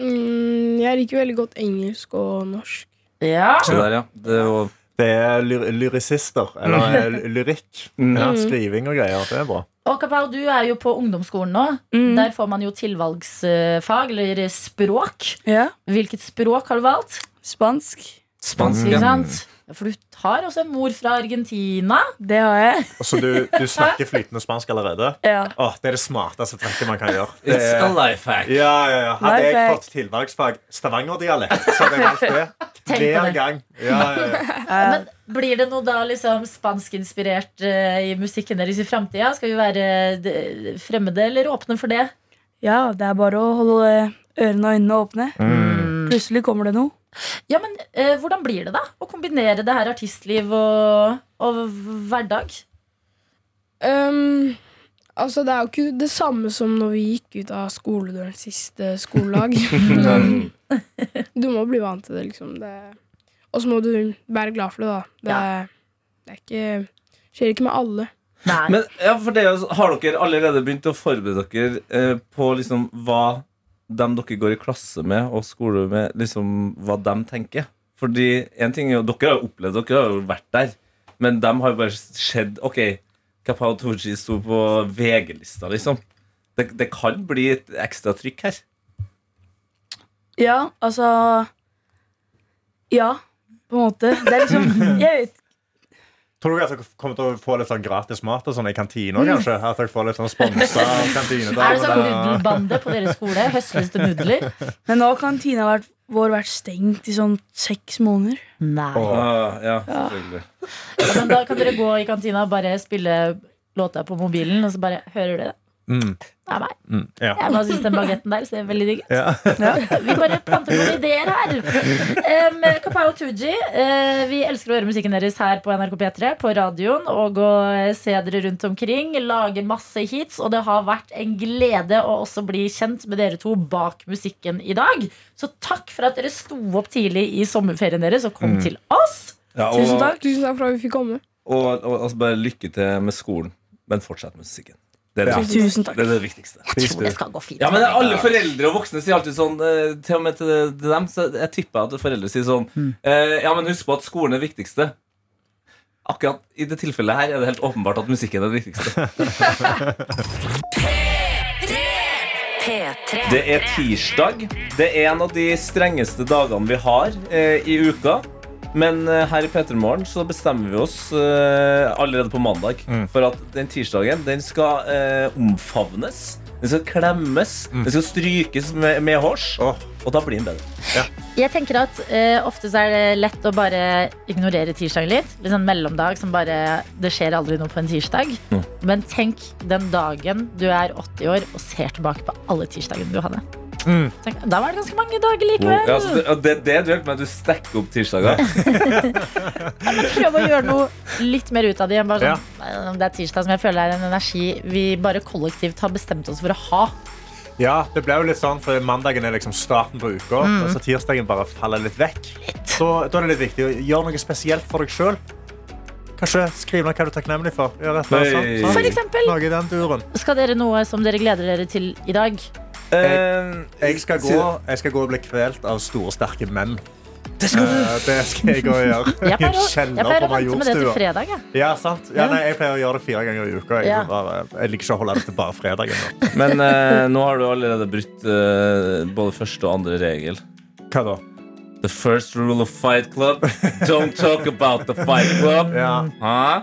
mm, Jeg liker veldig godt engelsk og norsk.
Ja.
Så der, ja. Det var
Det er lyr lyrisister, eller eh, lyrikk. Ja, skriving og greier. Det er bra.
Og Kapau, du er jo på ungdomsskolen nå.
Mm.
Der får man jo tilvalgsfag, eller språk.
Ja.
Hvilket språk har du valgt?
Spansk.
Spansk.
Ikke sant? Ja, For du har også en mor fra Argentina.
Det har jeg.
Så du, du snakker flytende spansk allerede?
Ja.
Åh, det er det smarteste trekket man kan gjøre. Det
It's a
er,
life hack.
ja, ja, ja. Hadde jeg fått tilvalgsfag Stavanger-dialekt, så hadde jeg valgt det
Tenk på
hver
det.
gang. Ja, ja, ja.
Men blir det noe da liksom spanskinspirert uh, i musikken deres i framtida? Skal vi være eh, fremmede eller åpne for det?
ja, det er bare å holde ørene og øynene åpne. Plutselig kommer det noe.
Ja, men eh, Hvordan blir det da å kombinere det her artistliv og, og hverdag?
Um, altså, det er jo ikke det samme som når vi gikk ut av skoledøren siste skoledag. Men du må bli vant til det, liksom. Det, og så må du være glad for det, da. Det, Ja. det er ikke Skjer ikke med alle.
Nei.
Men ja, for det, er jo- har dere allerede begynt å forberede dere eh, på liksom hva dem dere går i klasse med og skole med, liksom hva de tenker? Fordi en ting er jo, Dere har jo opplevd, dere har jo vært der. Men de har jo bare sett Ok, Kapao Toji sto på VG-lista, liksom. Det, det kan bli et ekstra trykk her.
Ja, altså Ja, på en måte. Det er liksom Jeg vet
Tror dere at dere kommer til å få litt sånn gratis mat og sånn i kantina? kanskje? At dere får litt sånn sponsa kantine?
Er det sånn nudelbande på deres skole? Høstes det nudler?
Men nå har kantina vært, vår vært stengt i sånn seks måneder.
Nei.
Åh, ja, selvfølgelig.
Ja, men da kan dere gå i kantina og bare spille låta på mobilen, og så bare hører dere det.
Mm,
Det er meg.
mm, ja.
Jeg bare syns den bagetten der ser veldig digg ut.
Ja.
Vi bare planter noen ideer her. Um, Kapao Tooji, uh, vi elsker å høre musikken deres her på NRK P3, på radioen, og å se dere rundt omkring. Lage masse hits. Og det har vært en glede å også bli kjent med dere to bak musikken i dag. Så takk for at dere sto opp tidlig i sommerferien deres og kom til oss.
Ja, og,
Tusen takk.
Tusen takk for at vi fikk komme.
Og, og altså bare lykke til med skolen, men fortsett med musikken. Det er det,
Ja.
Tusen takk.
det, er det viktigste.
Jeg tror det skal gå fint.
Ja, men det er Alle foreldre og voksne sier alltid sånn eh, Til og med til, dem Så jeg tipper at foreldre sier sånn eh, Ja, men husk på at skolen er det viktigste Akkurat i det tilfellet her Er det helt åpenbart at musikken er det viktigste
P3.
Det er tirsdag Det er en av de strengeste dagene vi har eh, I uka men eh, her i Petermorgen så bestemmer vi oss uh, allerede på mandag for at den tirsdagen den skal uh, omfavnes. Den skal klemmes. Den skal strykes med, med hårs.
Oh.
Og da blir den bedre.
Jeg tenker at uh, Ofte så er det lett å bare ignorere tirsdagen litt. Litt sånn mellomdag som bare Det skjer aldri noe på en tirsdag.
Mm.
Men tenk den dagen du er 80 år og ser tilbake på alle tirsdagene du hadde.
Mm.
Tenk, da var det ganske mange dager likevel.
Ja, så det, det, det du duelt, med at du stekker opp tirsdager.
Men prøv å gjøre noe litt mer ut av det. sånn, ja. det er tirsdag som jeg føler er en energi vi bare kollektivt har bestemt oss for å ha.
Ja, det ble jo litt sånn, for Mandagen er liksom starten på uka, og så tirsdagen bare faller litt vekk. Så Da er det litt viktig å gjøre noe spesielt for deg sjøl. Kanskje skrive ned hva du er takknemlig for. Gjør et eller annet sånt.
For eksempel, skal dere noe som dere gleder dere til i dag?
Eh,
Jeg skal gå, jeg skal gå og bli kvelt av store, sterke menn.
det skal du.
Eh, Det skal jeg gå og gjøre.
Jeg pleier å, jeg pleier å vente med det til fredag. Jeg.
Ja, sant. Ja, nei, jeg pleier å gjøre det fire ganger i uka. Jeg,
Ja.
bare, jeg liker ikke å holde det til bare fredagen.
Men uh, nå har du allerede brutt uh, både første og andre regel.
Hva da?
The first rule of Fight Club Don't talk about the Fight Club.
Ja.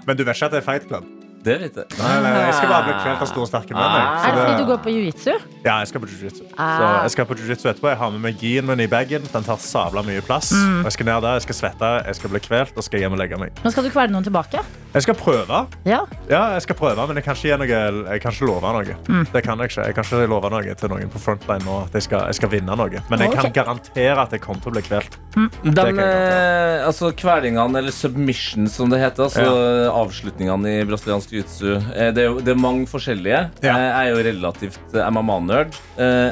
Men du vet ikke at det er Fight Club?
Det vet jeg.
Nei, nei, jeg skal bare bli kvelt av store, sterke menn. jeg. Så
Er det fordi du går på jiu-jitsu?
Ja, jeg skal på jiu-jitsu. Så
Ah.
jeg skal på jiu-jitsu etterpå. Jeg har med meg gien min i bagen. Den tar sabla mye plass.
Mm.
Og Jeg skal ned der, jeg skal svette, jeg skal bli kvelt og skal hjem og legge meg.
Nå skal du kvele noen tilbake?
Jeg skal prøve.
Ja.
Ja, jeg skal prøve, men jeg kan ikke, gi noe, jeg kan ikke love noe.
Mm.
Det kan jeg ikke. Jeg kan ikke love noe til noen på frontline nå at jeg skal, jeg skal vinne noe. Men jeg kan
Ok.
garantere at jeg kommer til å bli kvelt.
De,
Det kan jeg
eh, altså Kvelingene, eller submission som det heter, altså avslutningene i brasiliansk jiu-jitsu, eh, det, det er mange forskjellige.
Ja.
Eh, Jeg er jo relativt eh, MMA-nerd.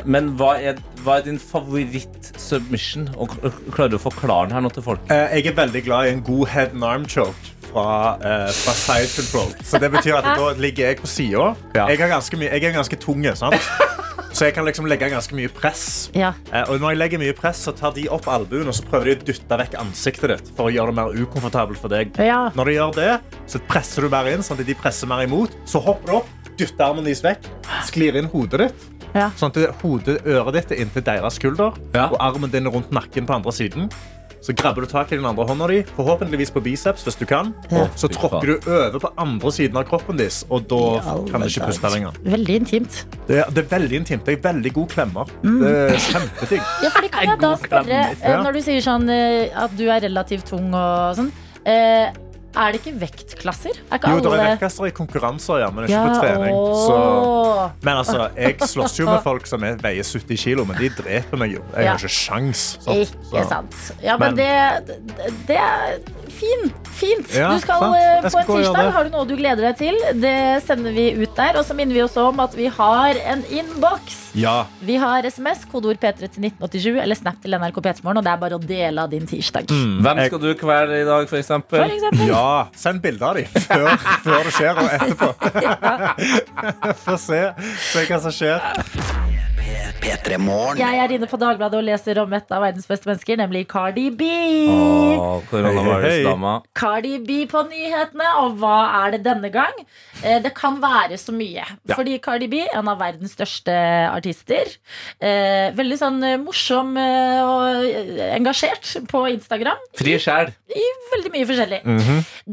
Men hva er, hva er din favoritt-submission? Og Klarer du å forklare den her nå til folk?
Jeg er veldig glad i en god head and arm choke. Fra, eh, fra side control. Så det betyr at da ligger jeg på sida.
Ja.
Jeg, er ganske jeg er ganske tung, sant? så jeg kan liksom legge ganske mye press.
ja.
Eh, og når jeg legger mye press, så tar de opp albuen og så prøver de å dytte vekk ansiktet ditt for å gjøre det mer ukomfortabelt for deg.
ja.
Når de gjør det, så presser du mer inn, sånn at de presser mer imot. Så hopper du opp, dytter armen deres vekk, sklir inn hodet ditt.
Ja.
Sånn at hodet, øret ditt er inntil deres skulder,
Ja.
og armen din er rundt nakken på andre siden. Så grabber du tak i den andre hånda di, forhåpentligvis på biceps, hvis du kan.
Ja.
Så tråkker du over på andre siden av kroppen din, og da
ja,
kan du ikke puste lenger.
Veldig intimt.
Det er, det er veldig intimt. Det er veldig god klemmer.
Mm.
Det er kjempeting.
Ja, fordi kan jeg da spørre, eh, når du sier sånn eh, at du er relativt tung og sånn, eh, er det ikke vektklasser? Er ikke
Jo, det er vektklasser i konkurranser, ja, men ikke
ja,
på trening. Så. Men altså, jeg slåss jo med folk som er, veier 70 kilo, men de dreper meg jo. Jeg
Ja.
har ikke sjans. sant?
Ikke sant. Ja, men,
Men-
det, det, fin, fint.
Ja,
du skal
sant.
eh, på en tirsdag. Har du noe du gleder deg til? Det sender vi ut der. Og så minner vi oss om at vi har en innboks.
Ja.
Vi har SMS, kodeord P3 til 1987 eller Snap til NRK P3morgen. Og det er bare å dele av din tirsdag.
Hvem skal du kvele i dag, for eksempel?
For eksempel.
Ja, send bilder av dem før, før det skjer, og etterpå. Få se, se hva som skjer.
P3
Jeg er inne på Dagbladet og leser om et av verdens beste mennesker, nemlig Cardi B.
Åh, Koronavirusdama.
Cardi B på nyhetene, og hva er det denne gang? Eh, det kan være så mye. Fordi Cardi B, en av verdens største artister, eh, veldig sånn eh, morsom og engasjert på Instagram.
Fri sjel.
I veldig mye forskjellig.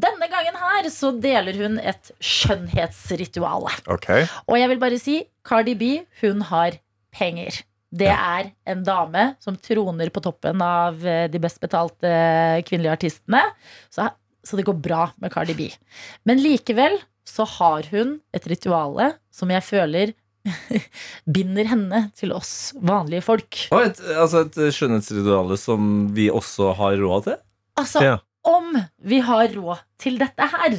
Denne gangen her så deler hun et skjønnhetsritual.
Okay.
Og jeg vil bare si, Cardi B, hun har penger. Det er en dame som troner på toppen av eh, de best betalte eh, kvinnelige artistene. Så, så det går bra med Cardi B. Men likevel så har hun et rituale som jeg føler binder henne til oss vanlige folk.
Og et, altså et skjønnhetsrituale som vi også har råd til?
Altså,
Ja.
om vi har råd til dette her.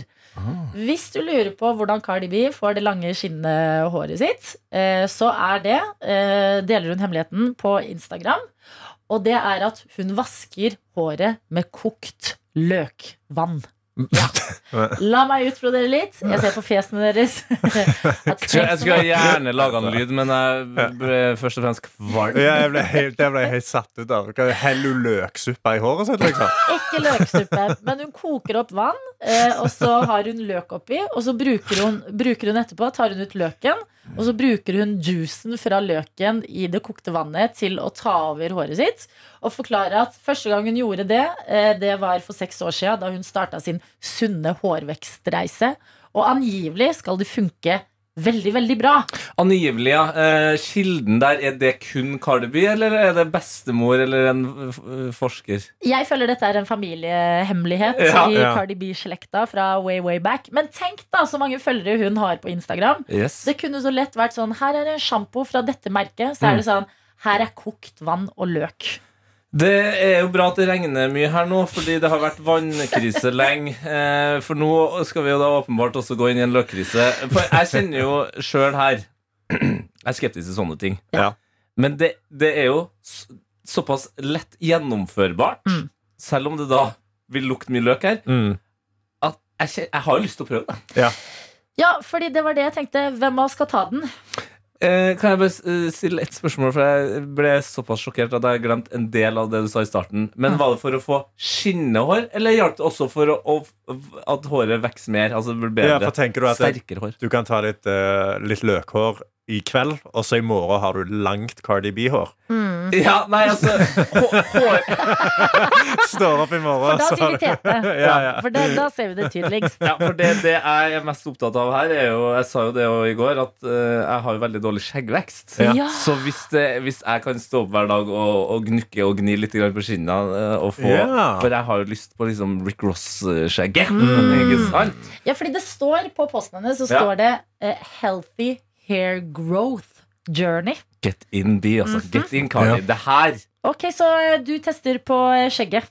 Hvis du lurer på hvordan Cardi B får det lange skinnende håret sitt, eh, så er det eh, Deler hun hemmeligheten på Instagram. Og det er at hun vasker håret med kokt løkvann. Ja. La meg utbrodere litt. Jeg ser på fjesene deres.
Jeg, skulle gjerne laga en lyd, men jeg ble først og fremst kvalm.
Ja, jeg ble helt, jeg ble helt satt ut av det. Heller hun løksuppe i håret sitt, liksom?
Ikke løksuppe, men hun koker opp vann, eh, og så har hun løk oppi. Og så bruker hun, bruker hun etterpå, tar hun ut løken, og så bruker hun juicen fra løken i det kokte vannet til å ta over håret sitt. Og forklare at første gang hun gjorde det, eh, det var for seks år siden, da hun starta sin sunne hårvekstreise. Og angivelig skal det funke veldig, veldig bra.
Angivelig, ja. Eh, kilden der, er det kun Cardi B, eller er det bestemor eller en forsker?
Jeg føler dette er en familiehemmelighet
Ja.
i
Ja.
Cardi B-slekta fra way, way back. Men tenk da så mange følgere hun har på Instagram.
Yes.
Det kunne så lett vært sånn Her er en sjampo fra dette merket. Så er det sånn Her er kokt vann og løk.
Det er jo bra at det regner mye her nå, fordi det har vært vannkrise lenge. Eh, for nå skal vi jo da åpenbart også gå inn i en løkkrise. For jeg kjenner jo sjøl her Jeg er skeptisk til sånne ting.
Ja.
Men det, det er jo såpass lett gjennomførbart,
Mm.
selv om det da vil lukte mye løk her,
Mm.
at jeg, jeg har jo lyst til å prøve det.
Ja, fordi det var det jeg tenkte. Hvem av oss skal ta den?
Eh, kan jeg bare eh, stille ett spørsmål? For jeg ble såpass sjokkert at jeg glemte en del av det du sa i starten. Men var det for å få skinnende hår, eller hjalp det også for å, at håret vokser mer? Altså blir
Ja,
bedre?
for tenker du at det,
Sterkere hår.
du kan ta litt, eh, litt løkhår i kveld, og så i morgen har du langt Cardi B-hår?
Ja, nei, altså hår,
Står opp i morgen,
For da
så
sier vi tete.
Ja, ja.
For det, da ser vi det tydeligst.
Ja, for det, det jeg er mest opptatt av her, er jo Jeg sa jo det i går, at uh, jeg har jo veldig dårlig skjeggvekst.
Ja.
Ja.
Så hvis, det, hvis jeg kan stå opp hver dag og, og gnukke og gni litt på skinnene eh, og få,
Ja.
For jeg har jo lyst på liksom Rick Ross-skjegget.
Mm.
Ikke sant?
Ja, fordi det står på posten hennes så
Ja.
står det uh, 'Healthy hair growth journey'.
Get in, B, altså.
Mhm.
Get in, Cardi.
Ja.
Det her
Ok, så eh, du tester på eh, skjegget.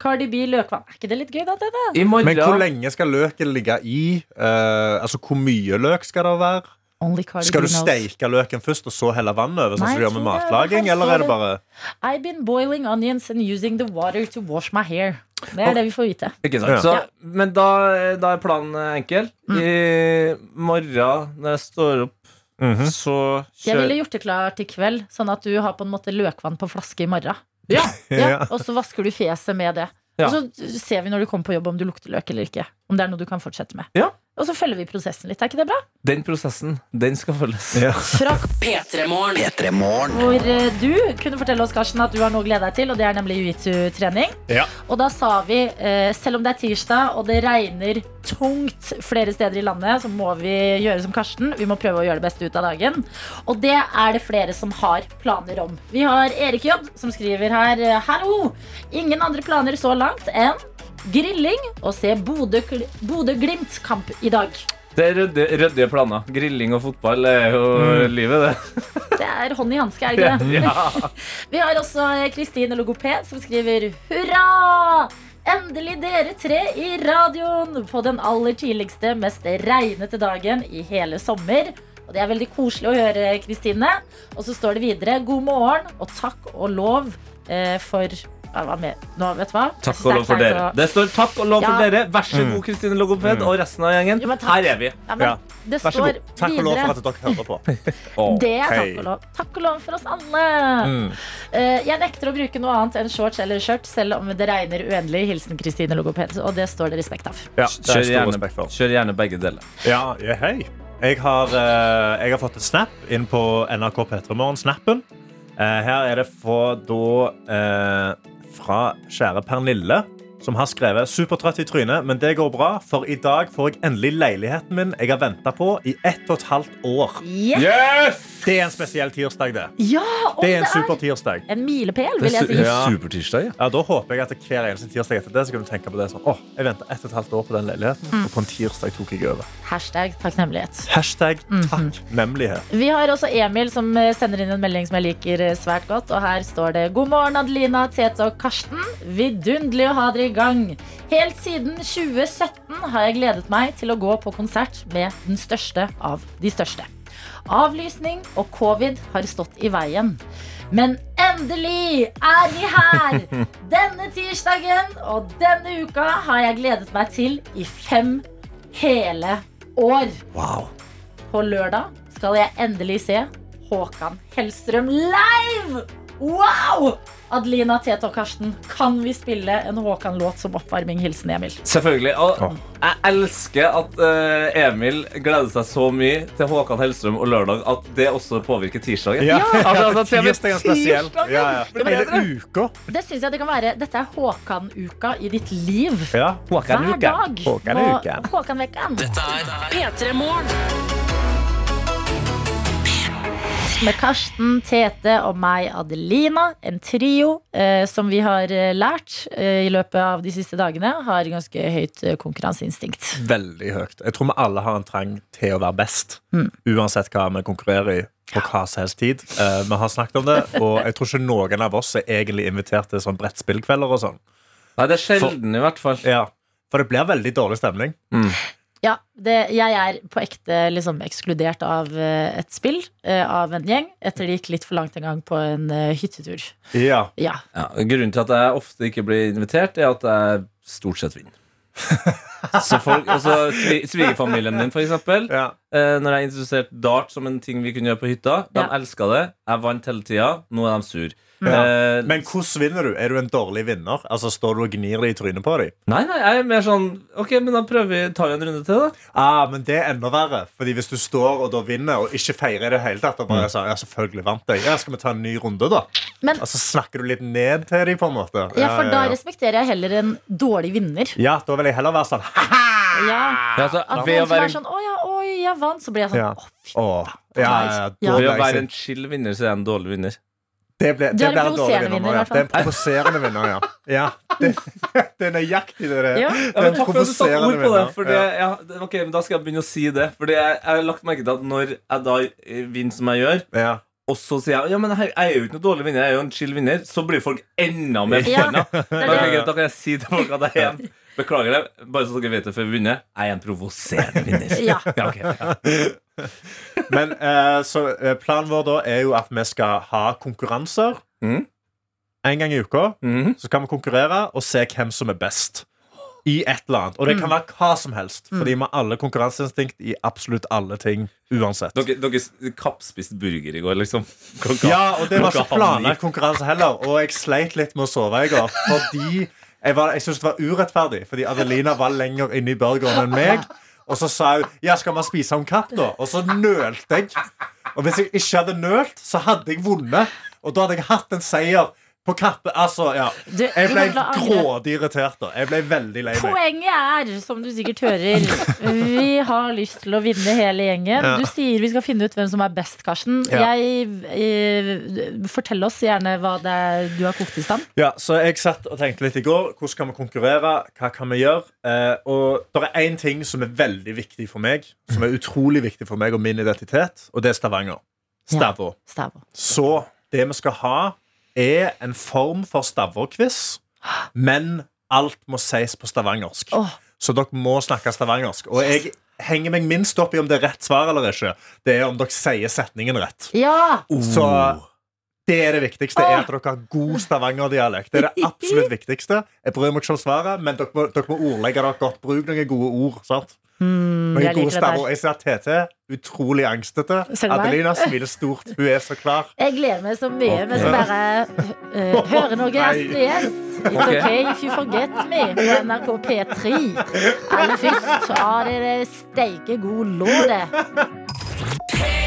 Cardi B løkvann. Er ikke det litt gøy, da?
I morgen
Men hvor lenge skal løken ligge i? Uh, altså, Hvor mye løk skal det være?
Only Cardi
Skal du
knows.
steike løken først, og så helle vann over? Sånn som du gjør med matlaging? Eller er det
det-
bare
I've been boiling onions and using the water to wash my hair. Det er det vi får vite.
Ikke sant?
Ja.
Så, Men da, da er planen enkel. I morgen når jeg står opp,
Mhm.
så
Jeg ville gjort det klart i kveld, sånn at du har på en måte løkvann på flaske i morgen.
Ja.
Ja,
Ja.
og så vasker du fjeset med det.
Ja.
Og så ser vi når du kommer på jobb om du lukter løk eller ikke. Om det er noe du kan fortsette med.
Ja.
Og så følger vi prosessen litt. Er ikke det bra?
Den prosessen, den skal følges.
Ja.
Fra
P3 Morgen.
P3 Morgen.
hvor eh, du kunne fortelle oss Karsten, at du har noe å glede deg til, og det er nemlig jiu-jitsu-trening.
Ja.
Og da sa vi, eh, selv om det er tirsdag og det regner tungt flere steder i landet, så må vi gjøre som Karsten. Vi må prøve å gjøre det beste ut av dagen. Og det er det flere som har planer om. Vi har Erik J, som skriver her eh, Hallo! Ingen andre planer så langt enn grilling og se Bodø- Bodø-Glimt-kamp i dag.
Det er ryddige, planer. Grilling og fotball er jo livet, det.
Det er hånd i hanske, er det ikke det?
Ja.
Vi har også Kristine Logoped som skriver Hurra! Endelig dere tre i radioen på den aller tidligste, mest regnete dagen i hele sommer. Og det er veldig koselig å høre, Kristine. Og så står det videre god morgen og takk og lov eh, for? Nå, vet du hva?
Takk og lov for dere. Det står takk og lov for
Ja.
dere. Vær så god, Kristine Logoped og resten av gjengen.
Jo.
Her er vi.
Ja, men
Ja.
Det
Vær så
står
god. Takk og lov for at dere hører på.
Det er takk og lov. Takk og lov for oss alle.
Mm.
Uh, jeg nekter å bruke noe annet enn shorts eller skjørt, selv om det regner uendelig. Hilsen Kristine Logoped. Og det står det respekt av.
Ja, det
Kjør gjerne, kjør gjerne begge deler.
Ja, ja, hei. Jeg har, uh, jeg har fått et snap inn på NRK P3morgen-snappen. Uh, her er det fra, da, eh, fra kjære Pernille, som har skrevet 'supertrøtt i trynet', men det går bra, for i dag får jeg endelig leiligheten min jeg har venta på i ett og et halvt år.
Yes!
Det er en spesiell tirsdag, det.
Ja,
Det er en
supertirsdag.
super tirsdag.
en milepæl, vil jeg si.
Ja.
Supertirsdag, ja.
Ja, Da håper jeg at hver eneste tirsdag etter det så kan du tenke på det sånn, åh, jeg venta ett og et halvt år på den leiligheten, og på en tirsdag tok jeg over.
Hashtag takknemlighet.
Hashtag
Mhm.
takknemlighet.
Vi har også Emil som eh, sender inn en melding som jeg liker eh, svært godt. Og her står det God morgen, Adelina, Tete og Karsten. Vidunderlig å ha dere i gang. Helt siden 2017 har jeg gledet meg til å gå på konsert med den største av de største. Avlysning og covid har stått i veien. Men endelig er vi her! Denne tirsdagen og denne uka har jeg gledet meg til i fem hele år. På lørdag skal jeg endelig se Håkan Hellstrøm live! Wow! Adelina, Tete og Karsten, kan vi spille en Håkan-låt som oppvarming? Hilsen Emil.
Selvfølgelig. Og jeg elsker at eh, Emil gleder seg så mye til Håkan Hellstrøm og lørdag at det også påvirker tirsdagen.
Ja,
Altså, altså,
tirsdagen spesiell.
tirsdagen
Ja, ja. Hele uka.
Det synes jeg det kan være. Dette er Håkan-uka i ditt liv.
Ja.
Håkan Hver dag.
Håkan-uka.
Og Dette er
P3 Morgen.
Med Karsten, Tete og meg, Adelina. En trio eh, som vi har eh, lært eh, i løpet av de siste dagene har ganske høyt eh, konkurranseinstinkt.
Veldig høyt. Jeg tror vi alle har en trang til å være best.
Mm.
Uansett hva vi konkurrerer i på hva som helst tid. Eh, vi har snakket om det, og jeg tror ikke noen av oss er egentlig invitert til sånn brettspillkvelder og sånn.
Nei, det er sjelden, i hvert fall.
Ja, for det blir veldig dårlig stemning.
Ja, det, jeg er på ekte liksom ekskludert av eh, et spill eh, av en gjeng etter det gikk litt for langt en gang på en eh, hyttetur.
Ja.
Ja.
Ja, grunnen til at jeg ofte ikke blir invitert, er at jeg stort sett vinner. Så folk, altså Svigerfamilien min, for eksempel.
Ja.
Eh, når jeg introduserte dart som en ting vi kunne gjøre på hytta, de
Ja.
elska det. Jeg vant hele tida. Nå er de sur.
Ja.
Eh,
Men hvordan vinner du? Er du en dårlig vinner? Altså Står du og gnir det i trynet på dem?
nei, nei, jeg er mer sånn Ok, men da prøver vi tar vi en runde til, da.
Ah, men det er enda verre. Fordi hvis du står og da vinner og ikke feirer i det hele tatt, og bare sånn, ja, selvfølgelig vant jeg. Ja, skal vi ta en ny runde, da?
Men-
Og så snakker du litt ned til dem, på en måte.
ja, for da
ja.
respekterer jeg heller en dårlig vinner.
ja, da vil jeg heller være sånn
Ja,
Ja, altså,
At noen som
være,
er sånn 'Å ja, oi, jeg vant', så blir jeg sånn
Ja.
Å, fy
Åh, ja, ja, ja,
Ja.
ved å være en chill vinner, så er jeg en dårlig vinner.
Det, ble,
Du
det
er en
blir en dårlig
provoserende
vinner. Ja. Det er en provoserende vinner, ja. ja det, det er nøyaktig det det er.
Ja.
Ja, men takk for at du satte ord på det.
Fordi,
For ja. ok, men Da skal jeg begynne å si det. Fordi jeg, jeg har lagt merke til at når jeg da eh, vinner som jeg gjør,
Ja.
og så sier jeg ja, men jeg, jeg er jo ikke noe dårlig vinner, jeg er jo en chill vinner, så blir folk enda mer
Ja,
forbanna.
er det.
da kan jeg si til folk at jeg er en Beklager det, bare så dere vet det før vi begynner. Jeg er en provoserende vinner.
Ja.
Ja, ok, ja.
Men eh, så eh, planen vår da er jo at vi skal ha konkurranser.
mm.
En gang i uka
Mm.
så kan vi konkurrere og se hvem som er best. I et eller annet. Og det kan være hva som helst. Fordi vi har alle konkurranseinstinkt i absolutt alle ting. Uansett.
Dere, dere kappspiste burger i går, liksom. Klokka,
Ja, og det var ikke planlagt konkurranse heller. Og jeg sleit litt med å sove i går. Fordi jeg, var- jeg syntes det var urettferdig. Fordi Adelina var lenger inne i burgeren enn meg. Og så sa hun ja, skal man spise om katt, da? Og så nølte jeg. Og hvis jeg ikke hadde nølt, så hadde jeg vunnet. Og da hadde jeg hatt en seier på katte, Altså, ja.
Du,
Jeg ble grådig irritert da. Jeg ble veldig lei meg.
Poenget er, som du sikkert hører, vi har lyst til å vinne hele gjengen.
Ja.
Du sier vi skal finne ut hvem som er best, Karsten.
Ja.
Jeg, eh, fortell oss gjerne hva det er du har kokt i stand.
Ja, så jeg satt og tenkte litt i går. Hvordan kan vi konkurrere? Hva kan vi gjøre? Eh, og det er én ting som er veldig viktig for meg, som er utrolig viktig for meg og min identitet, og det er Stavanger. Stavå.
Stavo.
Så det vi skal ha, er en form for stavåquiz, men alt må sies på stavangersk.
Oh.
Så dere må snakke stavangersk. Og jeg henger meg minst opp i om det er rett svar eller ikke. Det er om dere sier setningen rett.
Ja!
Så det er det viktigste. er at dere har god stavangerdialekt. Det er det absolutt viktigste. Jeg bryr meg ikke om svaret, men dere må, dere må ordlegge dere godt. Bruk noen gode ord. sant?
Mm,
Noen gode
der.
Jeg ser TT. Utrolig angstete. Adelina smiler stort. Hun er så klar.
Jeg gleder meg så mye. Vi skal bare uh, høre noe SBS. It's
Ok.
okay if you forget me på NRK P3. Aller først ja, det er det steike god låt, det.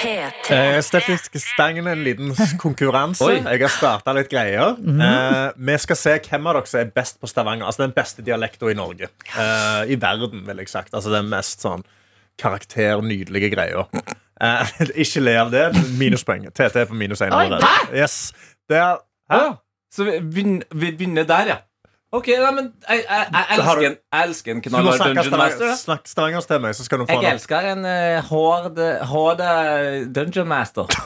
P3.
Eh, Stangen en liten konkurranse.
Oi.
Jeg har starta litt greier.
Mm.
eh, vi skal se hvem av dere som er best på Stavanger. Altså den beste dialekta i Norge. Eh, I verden, vil jeg sagt. Altså den mest sånn karakternydelige greia. Eh, ikke le av det. Minuspoeng. TT er på minus én allerede. Yes. Det er, hæ?
Ja, så vi begynner, vi begynner der, ja. Ok, nei, men jeg, jeg, jeg, elsker, en, jeg elsker en
Så du
knall
må
av
snakke
Dungeon Master.
Snakk stavangersk til meg, så skal du få
Jeg
det.
elsker en uh, hårde, hårde Dungeon Master.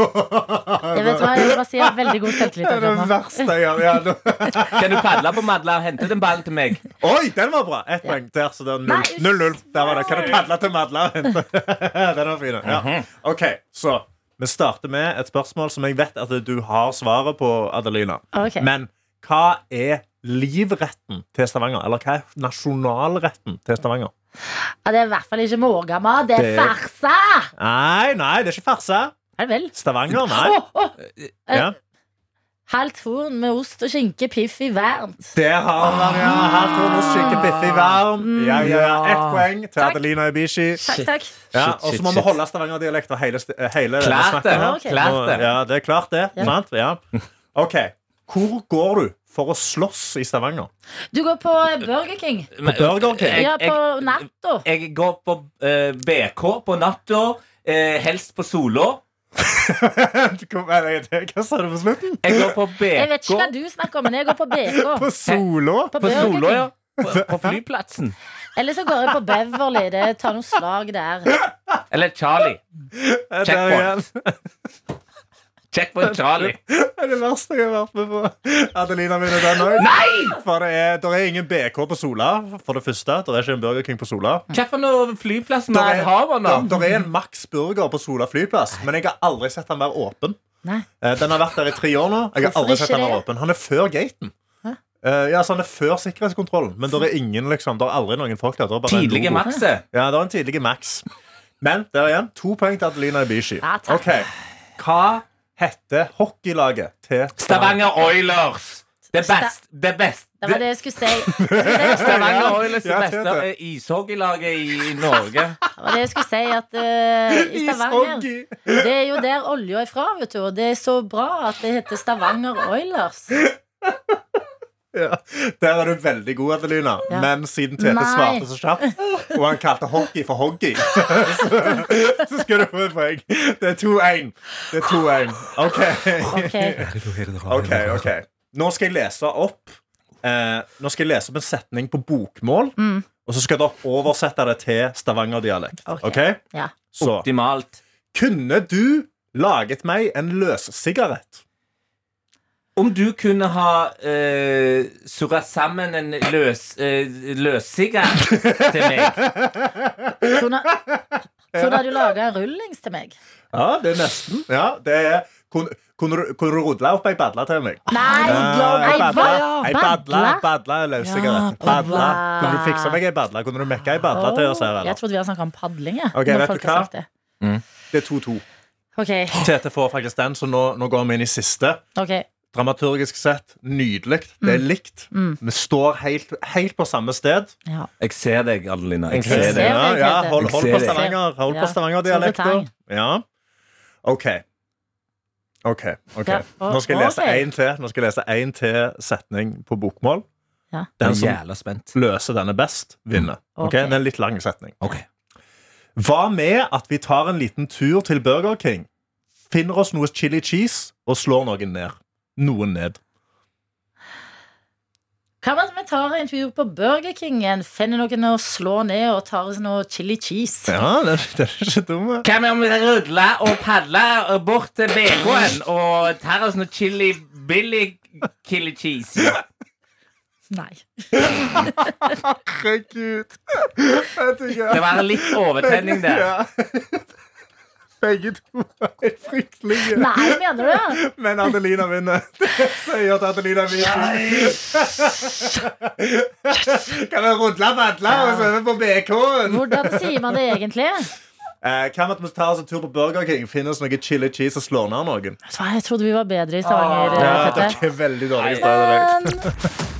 Jeg vet hva, jeg vil bare si jeg har veldig god selvtillit.
Det er det verste jeg har Ja,
Kan du padle på Madla og hente den ballen til meg?
Oi, den var bra! Ett poeng der, så det er 0-0. Der var det. Kan du padle til Madla og hente Den var fin. Ja. OK, så vi starter med et spørsmål som jeg vet at du har svaret på, Adelina.
Okay.
Men hva er livretten til Stavanger? Eller hva er nasjonalretten til Stavanger?
Ja, det er i hvert fall ikke morgenmat. det er
Det-
farsa!
Nei, nei, det er ikke farse.
Er det vel?
Stavanger, nei.
Oh, oh.
Ja.
Halvt horn med ost og skinke, piff i varmt.
Det har man, ja. Halvt horn ost, skinke, piff i varmt. Ja, ja, ja. Ett poeng til
Takk.
Adelina Ibishi.
Takk, takk.
Ja, og så må vi holde Stavanger-dialekt og hele, hele
Klart det. Det.
Ja, det er klart det.
Ja.
Sant? Ja. OK. Hvor går du for å slåss i Stavanger?
Du går på Burger King.
På
Burger King?
Jeg-
Ja, på
jeg-
natta.
Jeg går på uh, BK på natta, Uh, helst på Solå.
Hva sa du på slutten?
Jeg går på BK
Jeg vet ikke hva du snakker om, men jeg går på BK.
På Solå?
På
på Solå, ja. På, på flyplassen.
Eller så går jeg på Beverly. Det tar noen slag der.
Eller Charlie. Checkpoint. Checkpoint Charlie.
Det er det verste jeg har vært med på. Adelina vinner den òg. For det er, der er ingen BK på Sola, for det første. Det er ikke en Burger King på Sola.
Hvilken flyplass
Der er,
har nå?
der, der er en Max Burger på Sola flyplass, men jeg har aldri sett den være åpen.
Nei.
Eh, Den har vært der i tre år nå. Jeg har
Hvorfor
aldri sett den være åpen Han er før gaten. Eh, ja, så Han er før sikkerhetskontrollen, men det er ingen liksom der er aldri noen folk der. Det er bare
Tidlige
Max.
Maxe.
Ja, det er en tidlige Max. Men der igjen, to poeng til Adelina Ibishi.
Ja, takk.
Ok, Hva heter hockeylaget til
Stavanger Oilers. Det beste. Det beste.
Det var det jeg skulle si.
Stavanger Oilers er det beste eh, ishockeylaget i Norge.
Det var det jeg skulle si at uh, i Stavanger Det er jo der olja er fra, vet du. Og det er så bra at det heter Stavanger Oilers.
Ja. Der er du veldig god, Adelina.
Ja.
Men siden Tete
Nei.
svarte så kjapt, og han kalte hockey for hockey, så, så skal du få et poeng. Det er 2-1. Det er 2-1. OK.
Ok.
Nå skal jeg lese opp eh, Nå skal jeg lese opp en setning på bokmål,
Mm.
og så skal dere oversette det til Stavanger-dialekt.
Ok.
okay?
Ja.
Så
Optimalt.
kunne du laget meg en løssigarett?
Om du kunne ha uh, surra sammen en løs, uh, løssigar til meg
Kunne, kunne du laga en rullings til meg?
Ja, det er nesten. Ja, det er Kunne, kunne, du, kunne du rodle opp ei badle til meg?
Nei! Ei badle,
ei er.
Ja,
Badla.
badla.
Kunne du fikse meg ei badle? Kunne du mekka ei badla til oss her,
Jeg
eller?
trodde vi hadde snakka om padling.
Ja,
okay,
vet du hva?
Det. det.
Det er 2-2.
Okay.
Tete får faktisk den, så nå, nå går vi inn i siste.
ok
Dramaturgisk sett nydelig. Det er likt.
Mm.
Vi står helt, helt på samme sted.
ja.
Jeg ser deg, Adelina. Jeg
jeg
ser
deg.
deg.
Ja, ja, hold, hold på. Stavanger. Hold
Ja,
på Stavanger-dialekter. Ja. OK. OK. ok Nå skal jeg lese en til Nå skal jeg lese en til setning på bokmål. Den som løser denne best, vinner. Ok,
Ok.
Det er en litt lang setning.
Ok.
Hva med at vi tar en liten tur til Burger King, finner oss noe chili cheese og slår noen ned? Noen ned.
Hva med at vi tar en tur på Burger Kingen, finner noen å slå ned og tar oss noe chili cheese?
Ja, det, det er ikke dumme.
Hva med om vi rudler og padler bort til BK-en og tar oss noe chili billy chili cheese?
Nei.
Herregud.
Det var litt overtenning, det.
Ja. Begge to er fryktelige.
Nei, mener du det?
Men Adelina vinner. Det sier at Adelina vinner. Kan vi rulle padla og svømme på BK-en?
Hvordan sier man det egentlig?
Eh, hva med at vi tar oss en tur på Burger King, finner oss noe chili cheese og slår ned noen?
Jeg trodde vi var bedre i Stavanger.
Ja,
Tete.
dere er veldig dårlige i stedet.